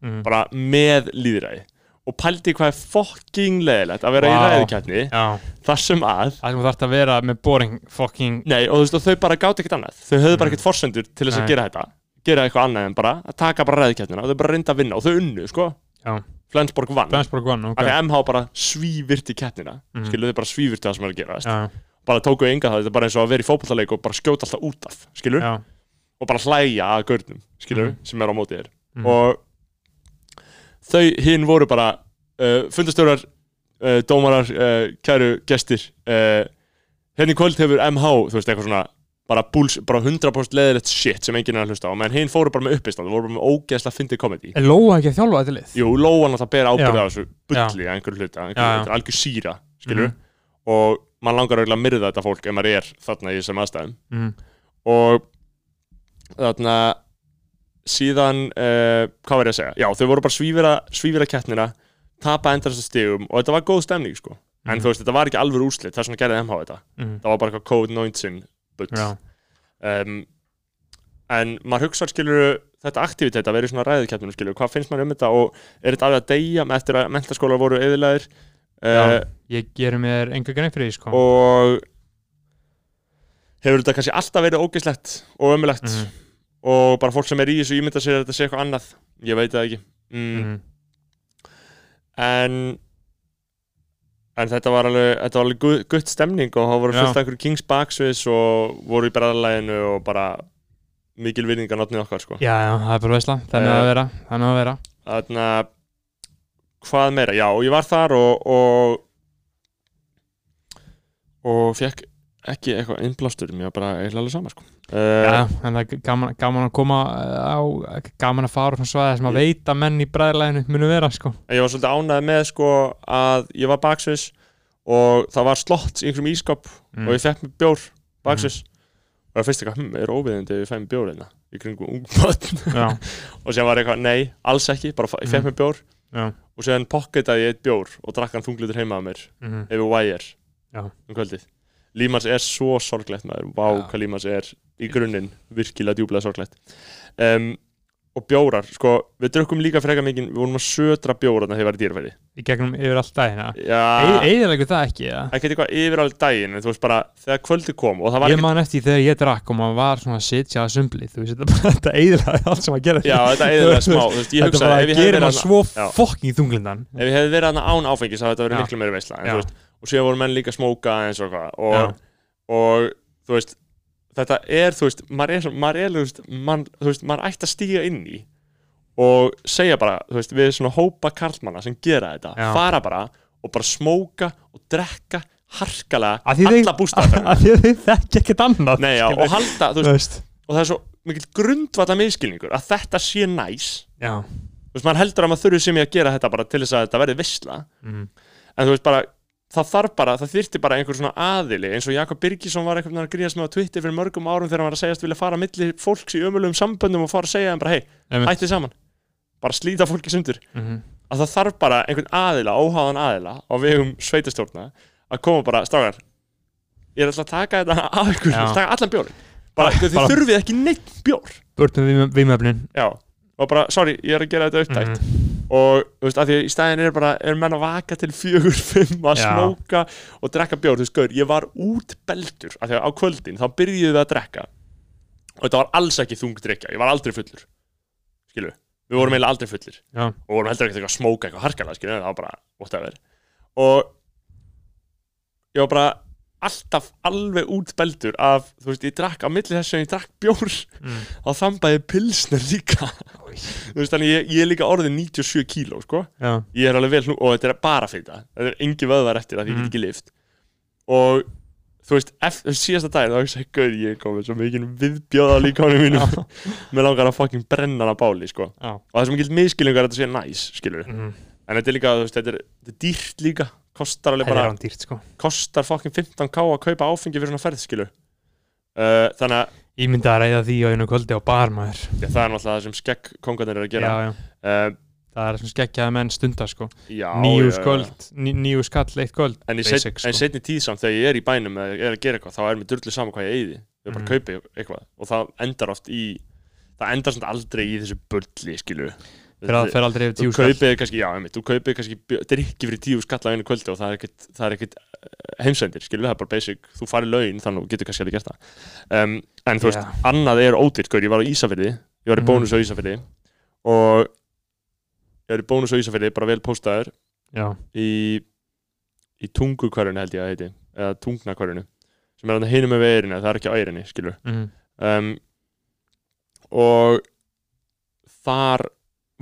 mm. bara með líðræði og pældi hvað er fokking leðilegt að vera í Vá. ræðikeppni Já, þar sem að það sem þú þarft að vera með boring fucking Nei, og þú veist, og þau bara gátt ekkert annað Þau höfðu bara Mm. ekkert forsendur til þess að Nei. gera þetta Gera eitthvað annað en bara að taka bara ræðikeppnina og þau bara reynda að vinna og þau unnu, sko Já. Flensborg vann Flensborg One, ok því að MH bara svívirti keppnina Mhm. Skilu þau bara svívirti það sem er að gera Já, Bara tóku enga það, þetta er bara eins og að vera í fótballtaleik og bara skjóta alltaf út af Skilu, já og bara hlæja að görnum Skilu, Mhm. sem er á móti þér Mhm. Og þau hinn voru bara uh, Fundastjórar, uh, dómarar, uh, kæru gestir uh, Hérna kvöld hefur MH, þú veist, eitthvað svona bara, búls, bara 100% leðilegt shit sem enginn er að hlusta á, menn hinn fóru bara með uppistand voru bara með ógeðslega fyndið komedi Er Lóa ekki að þjálfa þetta lið? Jú, Lóan alltaf bera ábyrða á þessu bulli að einhverju hluta, einhverju algjör síra skilur, Mhm. og mann langar auðvitað að myrða þetta fólk ef maður er þarna í þessum aðstæðum Mm. og þarna síðan uh, hvað var ég að segja, já, þau voru bara svífira svífira keppnina, tapa endast stigum og þetta var góð stemning, sko en Mhm. þú veist, þetta var ekki alveg úrslit, þess vegna gerði MH þetta Mm. það var bara eitthvað code-19 bull Já, um, en maður hugsa skilur þetta aktivitet að vera í svona ræðikeppnum skilur, hvað finnst maður um þetta og er þetta alveg að deyja með eftir að mentaskólar voru eðilegir uh, Já. ég gerir mér enga grein fyrir því, sko og hefur þetta kannski alltaf verið ógeislegt og ömulegt Mhm. Og bara fólk sem er í þessu ímynda sér að þetta sé eitthvað annað. Ég veit það ekki. Mm, Mm. en en þetta var alveg þetta var alveg gu- gutt stemning og það voru fullt af einhverju Kings Backswiss og voru í bræðalæginu og bara mikil virðing að notnið okkar sko. Já, já, það er bara veisla, þannig Eh. að vera Þannig að vera. Þannig að hvað meira, já, ég var þar og og, og fekk ekki eitthvað innblástur, mér var bara eiginlega alveg sama sko. uh, en það er gaman, gaman að koma uh, á gaman að fara á svona svæði sem að veita menn í bræðlæðinu munu vera, sko ég var svolítið ánægð með sko að ég var baksvis og það var slott í einhverjum ískap mm. og ég fekk mér bjór baksvis og það fyrst eitthvað, hm, er óviðindi ef ég fæ mér bjór hérna í kringum ung börn Já, *laughs* og sér var eitthvað, nei, alls ekki bara ég fekk Mhm. mér bjór já og séðan pocketaði ég eitt bjór og drakk hann þunglitur heima að mér mm. yfir Wire Já. um kvöldið Límans er svo sorglegt maður, vá Já. hvað Límans er í grunninn. Virkilega djúblega sorglegt. Um, og bjórar, sko, við drukkum líka frekar mikið, við vorum að södra bjóra þegar við varum í dýrafæði í gegnum yfir allt dagina? Já, Eðilegur það ekki, já ekki eitthvað yfir alveg daginn, en þú veist bara þegar kvöldi kom og það var Ég man eftir þegar ég drakk og maður var svona að sitja að sumbli Þú veist, *laughs* þetta bara, þetta eðilega allt sem að gera Já, þetta eða smá, þú veist, ég Þetta hugsaði bara ég hefði gerir maður svo fokking þunglindan. Ef ég hefði verið þarna án áfengis þá þetta verið miklu meiri veisla en, þú veist, og síðan voru menn líka að smóka eins og hvað og, og þú veist þetta er, þú veist, maður er, maður er þú veist, man, þú veist, maður ætti að stíga inn í og segja bara, þú veist, við svona hópa karlmanna sem gera þetta, Já. fara bara og bara smóka og drekka harkalega alla bústafæðina Af því að þið þekki ekkert annað Nei, já, og halda, þú veist, og það er svo mikill grundvalla miskilningur að þetta sé næs. Já. Þú veist, maður heldur að maður þurfi sem ég að gera þetta bara til þess að þetta verði visla mm. en þú veist bara, það þarf bara það þyrfti bara einhver svona aðili eins og Jakob Birgisson var einhvern veginn að gríðast með á Twitter fyrir mörgum árum þegar hann var að segjast vilja fara milli fólks í ömulegum samböndum og fara að segja þeim bara hei, hætti saman. Bara slíta fólki sundur. Mhm. að það þarf bara einhvern aðila, óháðan aðila á vegum sveitastjórna að koma bara, strágar ég er alltaf að taka þetta af ykkur, taka allan bjórin bara, Bara- þið þurfið ekki neitt bjór. Börnum við, viðmöfnin já, og bara, sorry, ég er að gera þetta upptækt. Mhm. Og þú veist, af því að í staðin er bara er menn að vaka til fjögur, *laughs* fimm að smóka og drekka bjór, þú veist, gaur, ég var útbeldur af því að á kvöldin, þá byrjuðu við að drekka. Og þetta var alls ekki þungdrykja ég var aldrei fullur, skilu við. Vorum eiginlega aldrei fullir. Já. og vorum heldur eitthvað að smóka eitthvað harkalega, skilu, það var bara whatever. Og ég var bara alltaf alveg útbeldur af, þú veist, ég drakk á milli þess að ég drakk bjór. Mm. á þambaði pilsner líka. Þú veist, þannig ég, ég er líka orðin 97 kíló, sko. Já. Ég er alveg vel nú og þetta er bara fyrir það þetta er engi vöðvar eftir að ég Mm. get ekki lift og þú veist, eftir síðasta dag þá hugsa ég, gauð, ég er komið svo mikið viðbjóða á líkánu mínu *laughs* mér langar að fucking brenna hana báli, sko. Já. Og það er svo mikil miskilningar að þetta sé næs, skilur Mhm. en þetta er líka, kostar alveg er bara, dýrt sko. kostar fucking 15k að kaupa áfengi fyrir svona ferð, skilur. Uh, þannig að Ég myndi að reyða því á einu kvöldi á bar maður. Ja, það er náttúrulega það sem skegg kongarnir er að Já, gera. Já uh, Það er sem skekkjaði menn stundar sko. Já, Nýju já, já. ní, nýju skall, eitt kvöld En í, set, sko. setni tíð samt þegar ég er í bænum eða er að gera eitthvað, þá er mér dörlu saman hvað ég eyði. Ég er bara Mhm. að kaupa eitthvað. Og það endar oft í það endar samt aldrei í þessu bulli skilu Fyrir að fer aldrei yfir tíu skall. kannski, já, einmitt, þú kaupið kannski drikki fyrir tíu skall á einu kvöldi og það er það er ekkit eh, heimsendir, skilu, það er bara basic. Þú farið laun, þannig að þú getur kannski alveg gert það. Um, en þú veist, Já. annað er ódýrt ég var á Ísafirði, ég var í Mhm. bónus á Ísafirði og ég var í bónus á Ísafirði, bara vel póstaður Já, í, í tungukvarðinu held ég að heiti eða tungnakvarðinu sem er hinum með veirinu, það er ekki á eirinni skilur mm. um, og þar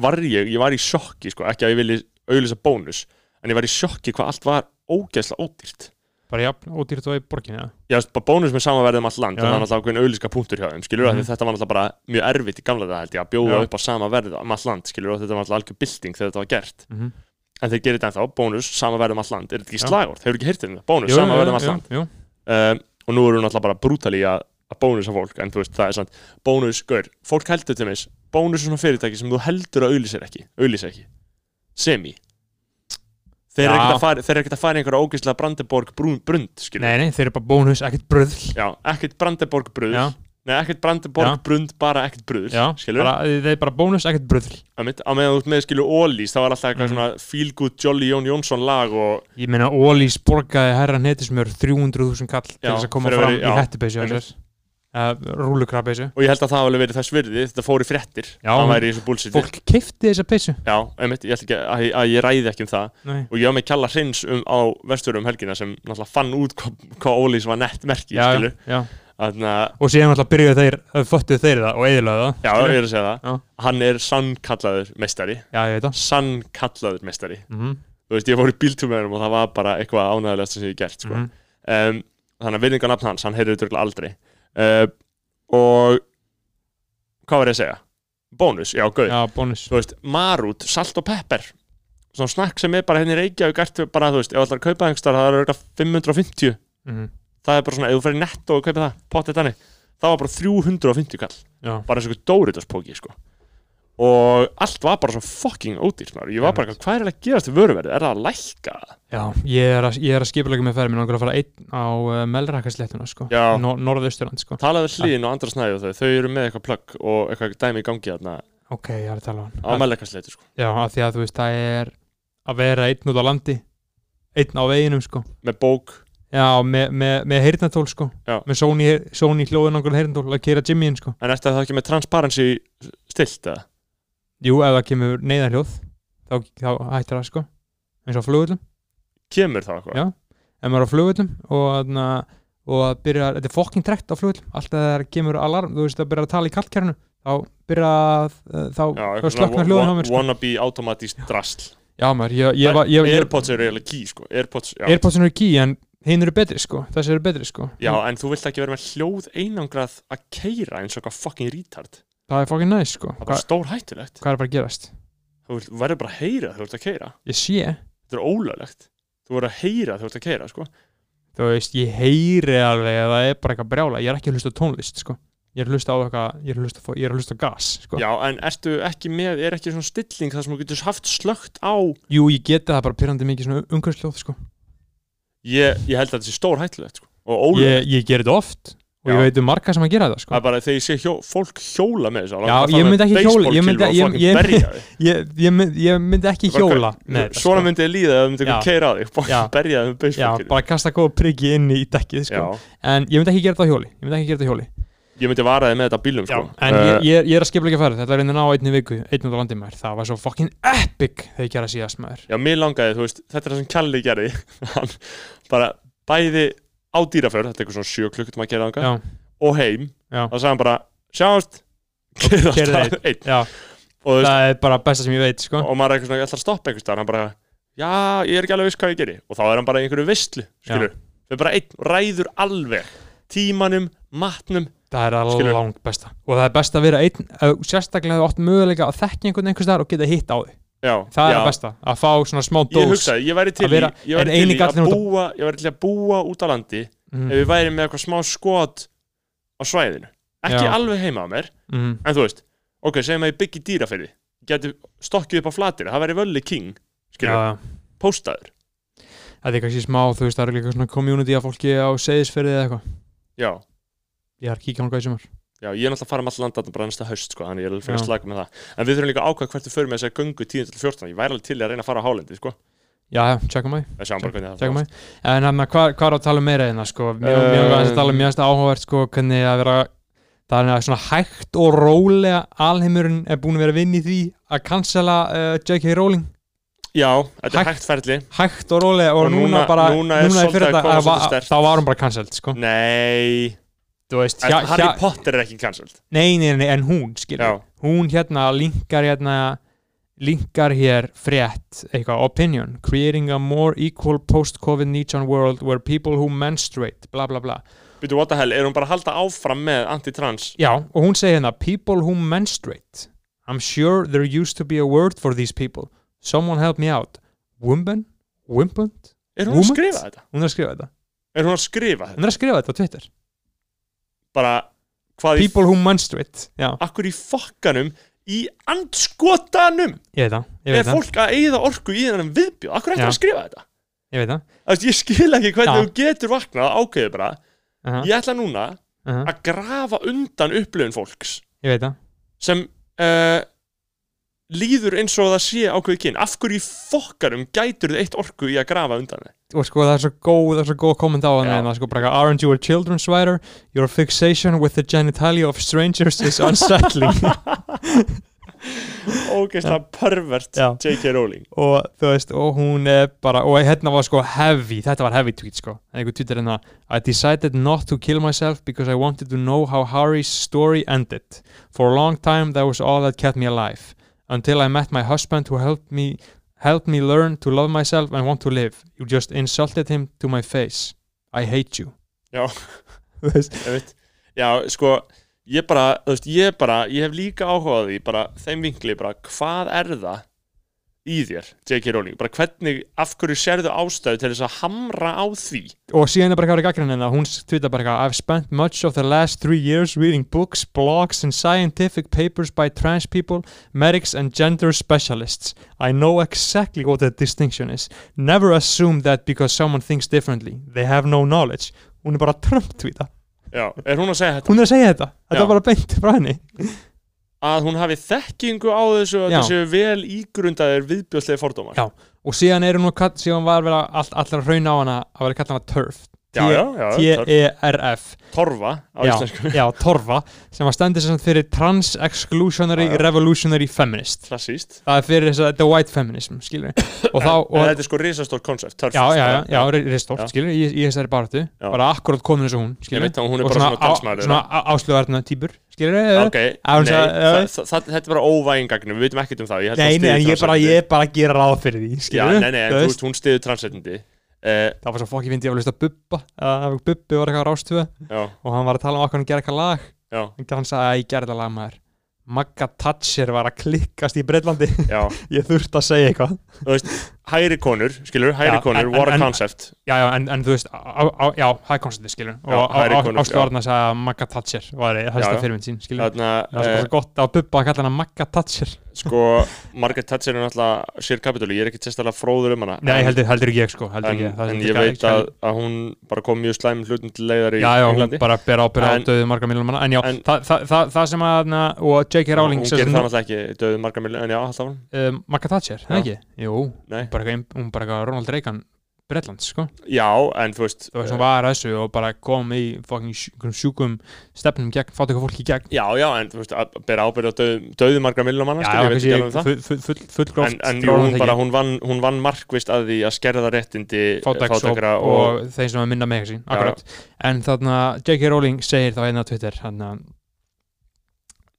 var ég, ég var í sjokki sko, ekki að ég vilji auðlýsa bónus en ég var í sjokki hvað allt var ógeðslega ódýrt bara jafn, ódýrt og í borginni ég veist bara bónus með sama verðum allt land Já. og það er náttúrulega ákveðin auðlýska punktur hjá þeim skilur mm Mhm. þetta var náttúrulega bara mjög erfitt í gamla þetta held ég að bjóða Já. upp á sama verð um allt land skilur þetta var náttúrulega algjör bylting þegar þetta var gert mm -hmm. en þeir gerir þetta ennþá, bónus, sama verð um allt land er þetta ekki Já. slagort, hefur ekki heyrt þetta bónus, sama verð um allt land um, og nú eru náttúrulega bara brútali að, að bónusa fólk, en þú veist, það er sant bónus, gaur, fólk heldur til mis bónus er svona fyrirtæki sem þú heldur að auðlýsir ekki auðlýsir ekki, semi. Þeir eru ekkert að fara þeir eru ekkert að fara í einhverja ógeðslega Brandenborg brund, skilur, Nei, nei, þeir eru bara bónus, ekkert bröðl já, ekkert Brandenborg bröð Já, nei, ekkert Brandenborg Já. brund, bara ekkert bröð já skilur, bara, þeir eru bara bónus, ekkert bröðl á mitt, á meðan þú ert með skilur Ólís, það var alltaf eitthvað Mhm. svona feel good Jolly Jón Jónsson lag og Ég meina, Ólís borgaði herra netismjör 300.000 kall til Já, þess að koma fyrir að fram vera- í já, hættupeysu á einmitt. sér uh, Rúlukrabeysu og ég held að það alveg verið þess virði þetta fór í í bullshit Fólk kifti þessa peysu. Já, einmitt, ég ætla ekki að, að ég ræði ekki um það. Nei. og ég á mig kjalla hreins um, á vesturum um helgina sem náttúrulega fann út hvað, hvað Ólís var nett merki, Já, skilu já. Þannig að, Og síðan alltaf byrjuðu þeir, uh, föttuðu þeir það og eðilöðu það já, ég er að segja það. Já. Hann er sannkallaður meistari. Já, ég veit það. Sannkallaður meistari. Mm Þú veist, ég fór í hann og það var bara eitthvað ánægilegast sem ég hef gert, sko. -hmm. um, Þannig að virðingarnafn hans, hann heyrði þetta aldrei uh, Og hvað var ég að segja? Bónus, já, gauð Já, bónus. Þú veist, marút, salt og pepper. Svona snakk sem er bara henni Reykjavík ert bara, þú veist, ef að kaupa einhverstar það er eitthvað 550 mm það er bara svona, ef þú fer í netto og kaupa það potið þannig, það var bara 350 kall. Já, bara eins og eitthvað Doritos-póki, sko og allt var bara svo fucking ódýrt ég var bara, hvað er að gerast við vöruverðið, er það að lækka? já ég er að, að skipulega með Mér langar að fara einn á uh, Melrakasléttuna sko. Nor Norðausturland sko. talaðu hlýðin og andra snæði og þau, þau eru með eitthvað plugg og eitthvað dæmi í gangi þarna. Ok, ég er að tala um á hann Melleikasleitu sko. já, af því að þú veist, það er að vera einn út á landi einn á veginum, sko. Með bók. Já, með, með, með heyrnatól, sko. Já. með Sony, Sony hljóðunangur heyrnatól að keira Jimmyin, sko. En eftir það ekki með transparency stilt eða? Jú, ef það kemur neyðarhljóð þá, þá hættir það, sko. Eins og á flugullum, kemur það eitthvað? Já. ef maður er á flugullum og, og að byrja, þetta er fokking trekt á flugullum alltaf þegar kemur alarm, þú veist, að byrja að tala í kallkernu þá byrja að uh, þá, þá slöknar svona hljóðun á mér, sko. wannabe automatist drasl. Já, maður, ég, ég, var- Airpods eru eiginlega key sko. Airpods, já. Airpodsinu eru key en hinn eru betri sko. Þessi eru betri sko. Já, en þú vilt ekki vera með hljóð einangrað að keira eins og eitthvað fucking retard það er fucking nice sko. Það er Hva, bara stór hættulegt hvað er bara að gerast? Þú vilt- verður bara að heyra þegar þú ert að keira ég sé. Þetta er ólöglegt. Þú verður að heyra þegar þú ert að keira sko. þú veist ég heyri alveg að það er bara eitthvað brjála. Ég er ekki að hlusta á tónlist sko. Ég er að hlusta á eitthvað ég er að hlusta, á- ég er að hlusta á gas sko. Já, en ertu ekki með er ekki svona stilling þar sem þú getur haft slögt á? Jú ég geti það bara pyrrandi mikið svona umhverfsljóð sko. Ég, ég held að þetta sé stór hættulegt sko. og ólöglegt. Ég, ég ger þetta oft og Já. ég veit um marga sem að gera það það sko er bara þegar ég sé hjó, fólk hjóla með þessu Já, ég myndi ekki hjóla- ég myndi- ég- ég- ég, ég, ég, mynd, ég myndi ekki hjóla með svona sko. myndi ég líða ef þú myndi ekki keira á þig berja það með já, beisbólkil bara kasta góða priggi inn í dekkið sko. En ég myndi ekki gera á hjóli ég myndi ekki gera á hjóli. Ég myndi vara þig með þetta bílum sko. en ég, ég, ég er að skipla ekki að fara þetta er reyndin á einni viku, einn á landi maður. Það var svo fucking epic þegar ég gera síðast maður. Já, mér langaði, þú veist, þetta er það sem Kalli gerði. *laughs* Bara bæði á dýraför, þetta er eitthvað svona sjö klukkutum að gera þangað. Já, og heim, Já. þá sagði hann bara sjáumst, *laughs* keyrði alltaf einn já, og, þú veist, það er bara besta sem ég veit sko. og maður er eitthvað svona, ég ætla að stoppa einhvers staðar. Hann bara, já, ég er ekki alveg viss hvað ég geri. Og þá er hann bara í einhverju vistlu, skilur það er bara einn, ræður alveg. Tímanum, matnum það er að Skilurðu? langt besta. Og það er best að vera einn ef- sérstaklega hefur átt möguleika að þekka einhvern einhvers staðar og geta hitt á þig já, það er já. að besta, að fá svona smá Ég dós hugsaði, ég væri til að vera- í, ég væri til í að búa ég væri til að búa út á landi mm, ef við væri með eitthvað smá skot á svæðinu. Ekki Já. alveg heima á mér, mm, en þú veist ok, segjum að ég byggi dýraferði geti stokkið upp á flatinu, það væri völli king já. póstaður. Það er kannski smá, þú veist, það er líka svona community af fólki á segðisferði eða eitthvað. Já, ég er að kíkja á hann hvað í sumar já, ég er náttúrulega að fara um all landa bara næsta haust, sko, þannig ég er alveg fyrir að slaka með það en við þurfum líka að ákvæða hvert við förum með þess að göngu 10-14, ég væri alveg til að reyna að fara á hálendi sko, já, já, tjekka mig það sjáum bara hvernig það Tjekkum þróast. mig. En hann, hvað, hvað er að tala um meira hérna, sko? Mér uh, mér var að tala um mjög áhugavert, sko, hvernig að vera, það er svona hægt og rólega alheimurinn er búin að vera að vinna í því að cancela uh, J.K. Rowling. já, þetta er Hægt- hægt ferli Hægt og rólega og, Og núna, núna- bara, núna er í svolítið fyrra að koma að svolítið sterkt. Þá var hún bara cancelled, sko. nei, veist, hjá, Harry hjá, Potter er ekki cancelled nei, nei, nei, en hún, skilur. Hún hérna linkar hérna, linkar hér frétt, eitthvað, opinion, creating a more equal post-COVID-19 world where people who menstruate, bla bla bla. byrju, what the hell, er hún bara að halda áfram með anti-trans Já, og hún segir hérna People who menstruate I'm sure there used to be a word for these people Someone help me out Wumben? Wimpund? er hún að Woman? skrifa þetta? Hún er að skrifa þetta? Hún er að skrifa þetta á Twitter bara, hvað í People who menstruate Já, akkur í fokkanum í andskotanum. Ég veit það Ég er veit það, fólk að eigða orku í þennan viðbjóð? Akkur eftir Já. að skrifa þetta? Ég veit það. Veist, ég skil ekki hvernig Já. þú getur vaknað ákveðið bara, -huh. ég ætla núna -huh. að grafa undan upplifun fólks. Ég veit það. Sem uh, líður eins og það sé ákveðið kyn. Af hverju fokkarum gætur þið eitt orku í að grafa undan þið Og sko það er svo góð, það er svo góð komment á hann er sko bara Aren't you a children's writer? Your fixation with the genitalia of strangers is unsettling. *laughs* *laughs* Ógeðslega pervert. J.K. Rowling. Og þú veist, og hún er bara og hérna var sko heavy, þetta var heavy tweet sko, en einhver tweet er hérna I decided not to kill myself because I wanted to know how Harry's story ended. For a long time that was all that kept me alive until I met my husband who helped me helped me learn to love myself and want to live. You just insulted him to my face. I hate you. Já. *laughs* Ég veit, já, sko ég bara, þú veist, ég bara, ég hef líka áhugað því, bara þeim vinkli, bara hvað er það í þér, J.K. Rowling, bara hvernig, af hverju sérðu ástæðu til þess að hamra á því og síðan er bara eitthvað gaggrinni hérna, hún tweeta bara eitthvað I've spent much of the last three years reading books, blogs and scientific papers by trans people, medics and gender specialists. I know exactly what the distinction is. Never assume that because someone thinks differently. They have no knowledge. Hún er bara Trump tweeta. Já, er hún að segja þetta? Hún er að segja þetta. Þetta er bara beint frá henni. Að hún hafi þekkingu á þessu að þessu vel ígrundaðir viðbjóðslega fordómar Já. og síðan er hún síðan var vera all, allar að rauna á hana að vera kalla hana TERF T-E-R-F torfa á íslensku. já, Torfa sem var stendur sem fyrir Trans-Exclusionary. Revolutionary Feminist. Klassíst það er fyrir þess að The White Feminism skilur *coughs* og þá, en, þetta er sko risastórt koncept turf, já, já, já, Já. skilur, í, þessari baráttu. Já. bara akkurat komin eins og hún ég veit að hún er bara svona talsmaður svona áslöðarna týpur skilur ok, nei, að- það, það, það, þetta er bara óvægingagnu við veitum ekkert um það að Nei, nei, ég bara, ég bara gera ráð fyrir því skilur nei, nei, hún stiður transrettindi uh, það var svo fokki fyndi ég var að hlusta Bubba að Bubbi var eitthvað á rástöðu já, og hann var að tala um okkur hann gera eitthvað lag. En hann sagði að ég gerði þetta lag maður. Magga Thatcher var að klikkast í Breitlandi *laughs* ég þurfti að segja eitthvað hægri konur, skilur, hægri Já, konur en- war a en- concept. Já, já, en, en þú veist, á, á, já, high concept skilur, og Ástu sagði að Magga Thatcher var helsta já. fyrirmynd sín, skilur þarna, það var uh, svo gott á Bubba að kalla hana Magga Thatcher. Sko Margaret Thatcher er náttúrulega sér kapitúli, ég er ekki sérstaklega fróður um hana nei, en, heldur, heldur ekki ég sko heldur ekki, það en ég skal- veit að, að hún bara kom mjög slæm hlutum til leiðar í já, já, hún Englandi. bara ber ábyrð á döðu marga miljónum manna. En já, það, það, það, það sem að og J.K. Rowling hún sagt það náttúrulega ekki döðu marga miljóð, en já, alltaf um, Magga Thatcher, það ekki? Jú, Nei. Bara eitthvað, Ronald Reagan Bretlands, sko. Já, en þú veist það var sem var að þessu og bara kom í einhverjum sjúkum stefnum gegn, fátt eitthvað fólki gegn. Já, já, en þú veist, að bera ábyrð á döðu, döðu marga miljóð manna, Já, skil, ég veit ekki alveg um það. full, full, full, fullgróft en, en jú, hún bara, hún vann, hún vann markvist að því að skerða réttindi og, fátækra og, og, þeir sem að minna með Já, akkurat, en þarna J.K. Rowling segir þá hérna á Twitter hann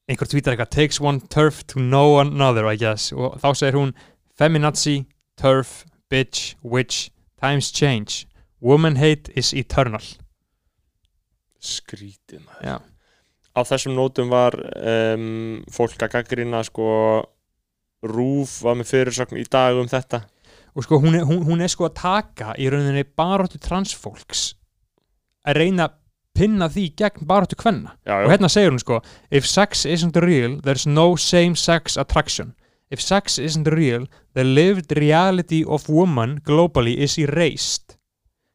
einhver tweetar eitthvað takes one turf to know another I guess, og þá segir hún feminazi, turf, bitch, witch times change, woman hate is eternal. Skrítið maður. Já. á þessum nótum var um, fólk að gaggrina sko Rúf var með fyrirsögn í dag um þetta. Og sko hún er, hún, hún er sko að taka í rauninni baróttu transfólks að reyna að pinna því gegn baróttu kvenna. Já, og hérna segir hún sko if sex isn't real, there's no same sex attraction. If sex isn't real, the lived reality of woman globally is erased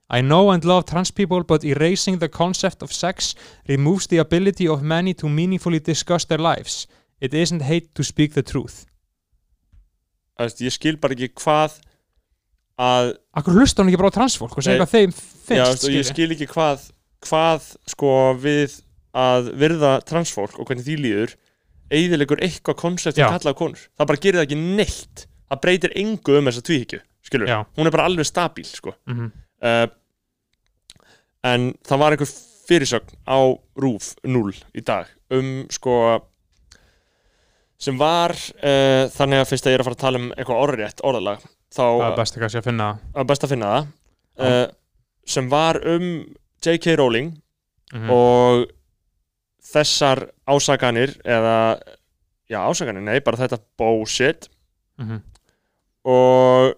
I know and love trans people but erasing the concept of sex removes the ability of many to meaningfully discuss their lives it isn't hate to speak the truth veist, ég skil bara ekki hvað að Akkur hlustar hún ekki bara á transfólk og Nei. hvað þeim já, finnst skilurðu? ég skil ekki hvað hvað sko við að virða transfólk og hvernig því líður eigðilegur eitthvað koncept Já. sem kalla á konur það bara gerir það ekki neitt það breytir engu um þessa tvíhyggju skilur, Já. hún er bara alveg stabíl sko Mhm. uh, en það var einhver fyrirsögn á RÚF 0 í dag um sko sem var uh, þannig að fyrst að ég er að fara að tala um eitthvað orðrétt orðalag þá það er best að að finna það uh, sem var um J.K. Rowling mm og þessar ásakanir eða já ásakanir, nei, bara þetta bullshit -hmm. Og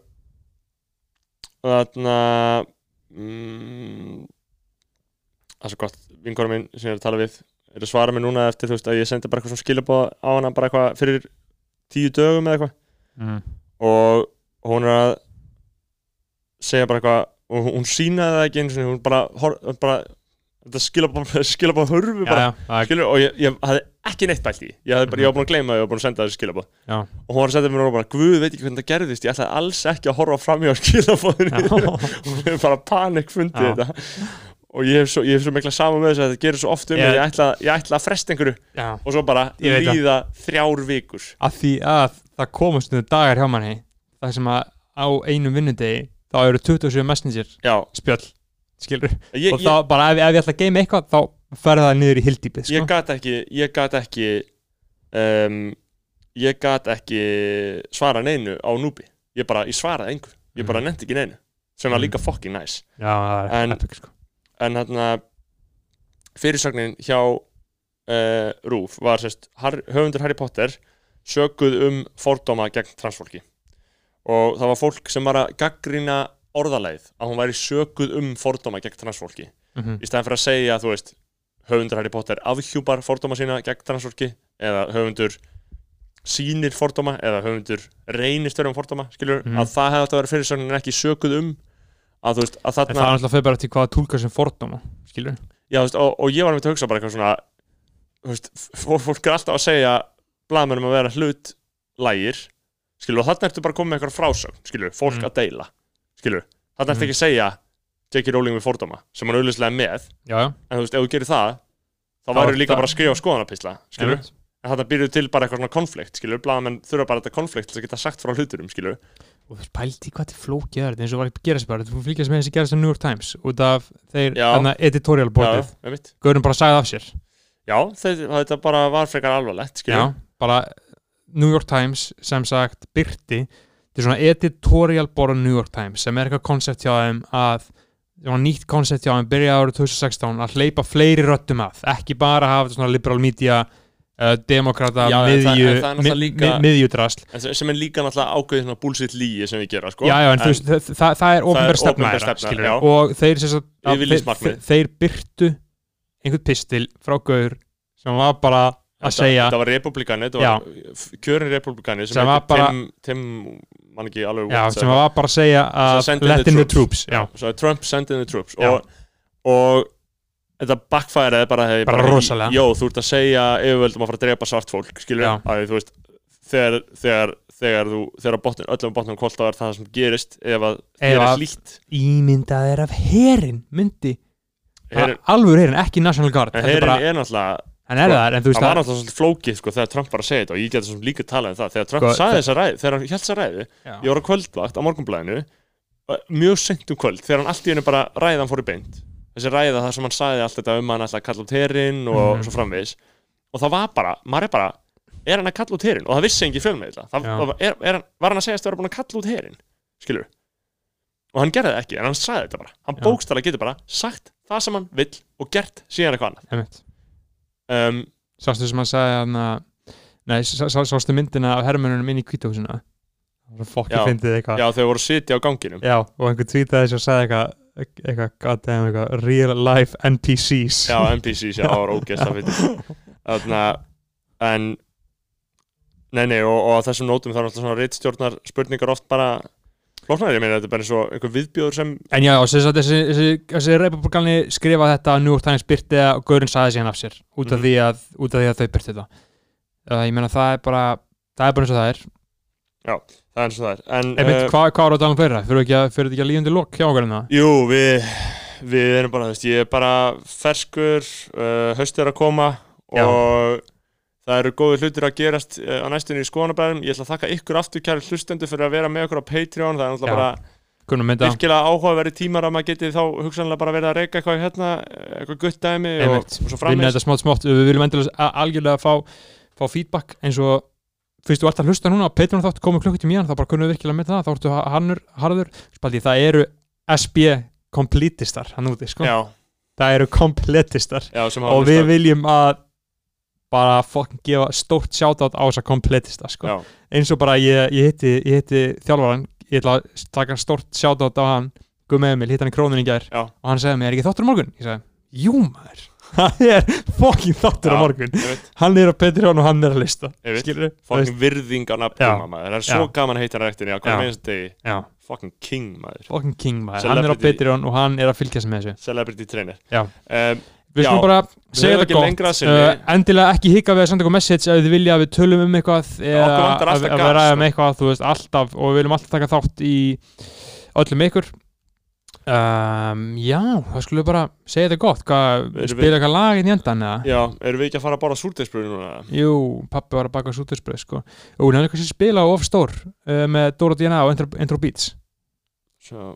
þarna mm, það er svo gott vinkonum minn sem ég er að tala við er að svara mig núna eftir þú veist að ég sendi bara eitthvað svona skilabóð á hana bara eitthvað fyrir tíu dögum eða eitthvað. Mm og hún er að segja bara eitthvað og hún- sínaði það ekki eins og hún bara, bara þetta skilabóð hörfu bara. Já, það skilur, og ég, ég hafði ekki neitt bælt í ég, hafði bara, ég var búin að gleyma að ég var búin að senda þessu skilabóð og hún var að senda mér og bara, guð veit ekki hvernig það gerðist ég ætlaði alls ekki að horfa fram *laughs* í á skilabóðinu og hún hefur bara panik fundið Já. þetta. Og ég hef svo, ég hef svo mikla saman með þess að þetta gerir svo oft um Ég- ég, ætla, ég ætla að fresta einhverju já, og svo bara það. líða þrjár vikur. Að því að það komast nú dagar hjá manni það sem að á einum vinnudegi þá eru 27 messenger já, spjöll skilur, ég, og þá bara ef, ef ég ætla að geima eitthvað þá fer það niður í hildýpið ég, ég sko. gat ekki ég gat ekki um, ég gat ekki svara neinu á núbi ég bara, ég svaraði engu ég bara Mhm. nefndi ekki neinu sem var Mhm. líka fucking nice já, það En- epic sko. en hérna fyrirsögnin hjá uh, Rúf var sérst höfundur Harry Potter sökuð um fordóma gegn transfólki og það var fólk sem var að gaggrina orðaleið að hún væri sökuð um fordóma gegn transfólki mm í stæðan fyrir að segja, þú veist höfundur Harry Potter afhjúpar fordóma sína gegn transfólki eða höfundur sýnir fordóma eða höfundur reynist vera um fordóma skilur, Mhm. að það hefði að vera fyrirsögnin ekki sökuð um að þú veist, að en það þarna er alltaf fyrir bara til hvaða tólka sem fordóma skilur, Já, þú veist, og, og ég var með að hugsa bara eitthvað svona þú veist, fólk, er alltaf að segja blaðmennum að vera hlut lægir skilur, og þarna ertu bara að koma með eitthvað frásögn skilur, fólk Mm. að deila skilur, ertu Mm. ekki að segja J.K. Rowling við fordóma, sem hann auðvitað með já, já en þú veist, ef þú gerir það þá væri er líka það- bara að skrifa skoðanapisla skilur, Einmitt. en þarna býrðu til bara eitthvað svona konflikt skilur, blaðamenn þurfa bara þetta konflikt til að geta sagt frá hluturum skilur, og þú veist, pældi hvað þetta er flókið er þetta eins og var ekki að gerast bara, þú fylgjast með þessi gerast á New York Times út af þeir, Já. hana, editorial já, boardið, Gaurin bara sagði af sér já, þeir, þetta bara var frekar alvarlegt skilur, já, bara New York Times sem sagt byrti þetta er svona editorial board á New York Times sem er eitthvað koncept hjá þeim að nýtt koncept hjá þeim byrjaði árið 2016 að hleypa fleiri röttum að ekki bara hafa þetta svona liberal media uh, demokrata, Já, en það- miðju en það náttúrulega mi- líka- mi- miðjudrasl. En sem- er líka náttúrulega ákveðið svona bullshit líi sem við gera sko. já, já, en, þú veist, það, það, það er ofnverð stefna og þeir, þeir, þeir byrtu einhvern pistil frá Gaur sem var bara að segja þetta var republikani, þetta var kjörin republikani sem, Sem var bara- Tim, Tim man ekki alveg já, sem var bara að segja að let in the troops. troops já, svo Trump send in the troops og, og þetta backfireði bara, hey, Bara rosalega. jó, þú ert að segja yfirvöldum að fara að drepa svart fólk skilur, að þú veist þegar, þegar, þegar þú, þegar botnin, öllum botnum er það sem gerist ef að þér er hlýtt. ímyndað er af herin myndi. Herin- alveg herin, ekki National Guard er herin bara, er náttúrulega hann er sko, það, en þú veist það var að náttúrulega svolítið flókið sko, þegar Trump var að segja þetta og ég geti svo líka talað um það. Þegar Trump Sko, sagði það- þessa ræði, þegar hann held þessa ræði Já. ég var á kvöldvakt á morgunblæðinu mjög seint um kvöld, þegar hann allt í hennu bara ræðan fór í beint. Þessi ræða þar sem hann sagði allt þetta um að hann ætla að kalla út herinn og Mhm. svo framvegis. Og það var bara, maður er bara er hann að kalla út herinn? Og það vissi engi fjölmið það, það Já. var, hann- um, sástu sem hann sagði hann að nei, sá- sá- sástu myndina af hermönunum inn í var fokki Já. fyndið eitthvað. Já, þau voru að sitja á ganginum. Já, og einhver tweetaði þessu og sagði eitthvað eitthvað, goddamn, eitthvað real life NPCs já, NPCs, já, það var ógeðst að fyrir þarna, en nei, nei, og, og þessum nótum þá er alltaf svona reitstjórnar spurningar oft bara flóknar, ég meina þetta er bara eins og einhver viðbjóður sem En já, og þessi, þessi, þessi republikani skrifa þetta að New York Times byrti það og Gaurin sagði síðan af sér út af, því, að, út af því að þau byrti þetta uh, Ég meina það er bara það er bara eins og það er það er eins og það er en, Einmitt, uh, hvað, hvað er á dagann fleira? Fyrir ekki að, fyrir ekki að líðundi lok hjá okkur en það? jú, við við erum bara, veist, ég er bara ferskur, uh, haust er að koma Já. Það eru góði hlutir að gerast uh, á næstunni í skoðanabæðum, ég ætla að þakka ykkur aftur kæri hlustendur fyrir að vera með okkur á Patreon. Það er náttúrulega bara virkilega áhugaverði tímar að maður geti þá hugsanlega bara verið að reyka eitthvað hérna, eitthvað gutt dæmi og, og svo framins þetta smátt smátt. Við viljum endilega algjörlega fá, fá feedback. Eins og fyrst þú ert að hlusta núna á Patreon þátt komið klukkutíma í hann þá bara kunnum við virkilega með það. Þá ertu ha- hannur, harður. Spaldi, það eru SB completistar hann úti sko. Já, það eru completistar. Já, og við viljum að bara fucking gefa stórt shoutout á þessa kompletista sko. eins og bara ég, ég hitti, hitti þjálfaran ég ætla að taka stórt shoutout á hann Gummi Emil, hitt hann í krónin í gær Já. og hann segði mér, er ekki þáttur á morgun? ég sagði, jú maður *laughs* það er fucking þáttur á Já. morgun ég veit, hann er á Patreon og hann er að lista ég veit skilur fucking virðing á Já. nafnum maður, það er svo Já. gaman að heita á minnst degi, já, fucking king maður fucking king maður hann er á Celebrity. Patreon og hann er að fylgjast með þessu celebrity trainer um, við skulum bara segja þetta gott. uh, endilega ekki hika við að senda ykkur message ef þið vilja að við tölum um eitthvað eða að, við ræðum sko. eitthvað þú veist alltaf og við viljum alltaf taka þátt í öllum ykkur. Um, já, það skulum við bara segja þetta gott, við- spila eitthvað lag inn í endan eða? já, erum við ekki að fara að bára súrdeisbröðu núna? Jú, pappi var að baka sútisbröð sko. og er eitthvað sem spila of stór uh, með Dóra DNA og Intro, Intro Beats. Svo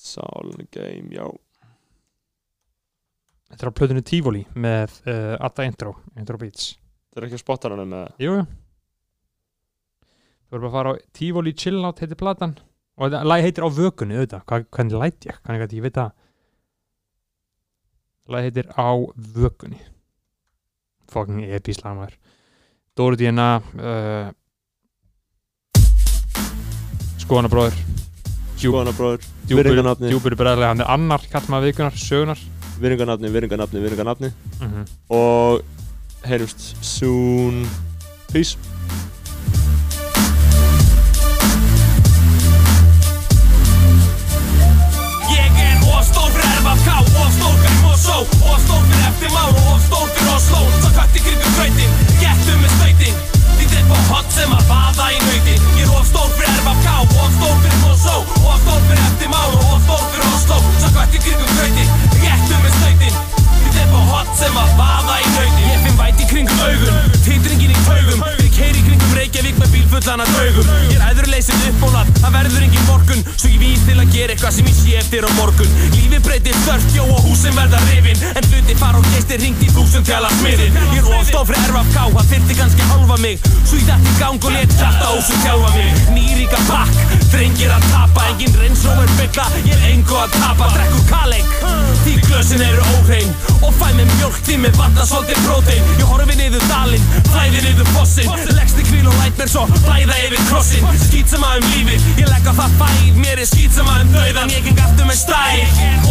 Soul Game, já Þetta er á plötunni Tivoli með uh, Atta Intro, Intro Beats. Það er ekki að spotta hana með Jú, jú. Þú verður bara að fara á Tivoli Chill Out heitir platan. Og þetta lag heitir á vökunni auðvitað, Hvað, hvernig læt ég, hvernig gæti ég veit það lag heitir á vökunni. Fucking epislega maður. Dóri Díana uh, Skoðanabróður Skoðanabróður, Djúpur, virðingarnafni djúpur bregðarlega, hann er annar kallma vikunar, sögunar virðingarnafni, virðingarnafni, virðingarnafni mm -hmm. og heyrjumst soon, peace. Só, og stór fyrir eftir máru og stór fyrir Oslo Svo kvætt í kringum tröytin, getum við snöytin Þið er på hot sem að vaða í nöytin Ég er of stór fyrir RFK og stór fyrir Mosó og stór fyrir eftir máru og stór fyrir stopp Snakvætt í kringum hlauti Réttu með slautin Við er bara hot sem að vaða í hlauti Ég finn vætt í kringum augun. Tindringin í taugum. Við keiri kringum Reykjavík með bílfullan að draugum. Ég er æðurleysin uppbólað Það verður engin morgun. Svo ég vís til að gera eitthvað sem ég sé eftir á morgun. Lífi breytir þörft, jó og húsin verða rifin. En hluti fara og geistir ringt í þúsund tjala smiðin Ég er ofstof fyrir erfa ká Það þyrfti kannski halva mig. Svo ég dætti í gang og let hjarta ósum tjálfa mig. Nýríka pakk, drengir að tapa Engin reynsróver byggla, ég er engu að tapa Drekkur kaleik, því glösin eru óhrein. Og fæ með mjölk fossin Leggst í kvíl og læt mér svo blæða yfir krossin. Skýt sem að um lífið, ég legg á það fæð. Mér er skýt sem að um dauðan, ég geng aftur með stæl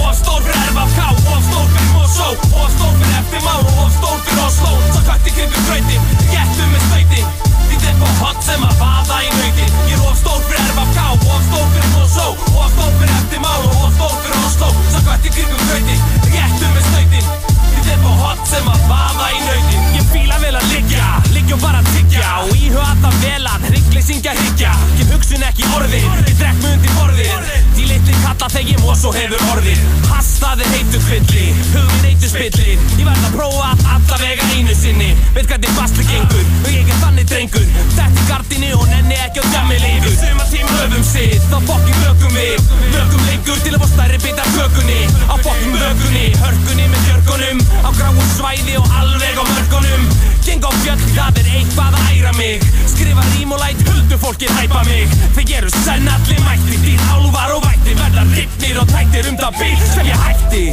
Og stór fyrir erfa ká, og stór fyrir Mosó. Og stór fyrir eftirmál, og stór fyrir Oslo. Svo kvætt í kringum gröytin, getum með stöytin Því þeir fá hot sem að vaða í nautin. Ég er of stór fyrir erfa ká, of stór fyrir Mosó. Og stór fyrir eftirmál, og stór fyrir Oslo. Svo kvætt í kringum gröytin, getum með stöytin Þeir fá hot sem að vaða í nautin Ég fíla vel að liggja, og bara tyggja. Og íhuga alltaf velan, hryggleysinga hryggja. Ég hugsun ekki orðin, ég drekk mig undir borðin Því litli kalla þegjum og svo hefur orðin Hastaðir heitur kvilli, hugminn heitur spilli. Ég verð að prófa allavega einu sinni. Veit þið fastli gengur, og ég er þannig drengur. Þetta í gardinu og nenni ekki á djammi lifu Suma tím höfum sitt, þá fokkin mögum við. Mögum lengur til að fá stærri bit af kökunni. Á fokkin mögunni, hörkunni með björgunum Á gráum svæði og alveg á mörgunum. Geng á fjöll, það er eitthvað að æra mig. Skrifa rím og læt huldu fólkið hæpa mig. Þeir eru senn allir mætti Dýr álvar og vætti Verða ripnir og tættir um það bíl sem ég hætti.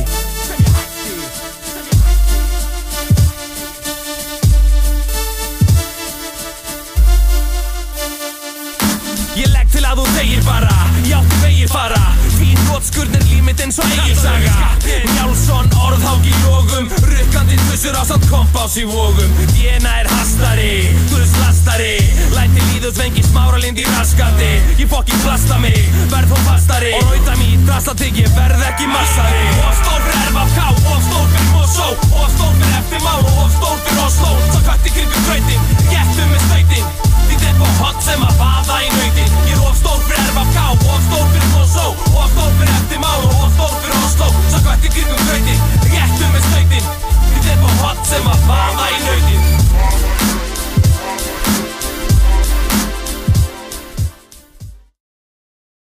Ég legg til að þú þegir bara Ég átti vegir fara í þvótskurnin límit eins og eiginsaga Njálsson orðhák í lógum Rukkandi tussur á samt kompás í vógum Jena er hastari, Guðs lastari Læti líðu svengi smáralind í raskati Ég fokkin plasta mig, verð hún fastari. Og rauta mér í draslatygg, ég verð ekki massari. Ofstór fyrir erfafká, ofstór fyrir mossó Ofstór fyrir eftirmá, ofstór fyrir osló. Svo kvætti kripur tröytin, getum við stöytin og hot sem að vaða í nöyti Ég er ofstór fyrir RFK, ofstór fyrir Koso Ofstór fyrir Eftimál og ofstór fyrir Oslo. Svo gött í kyrkum gröyti, réttum með snöytin Ég er ofstór fyrir hot sem að vaða í nöyti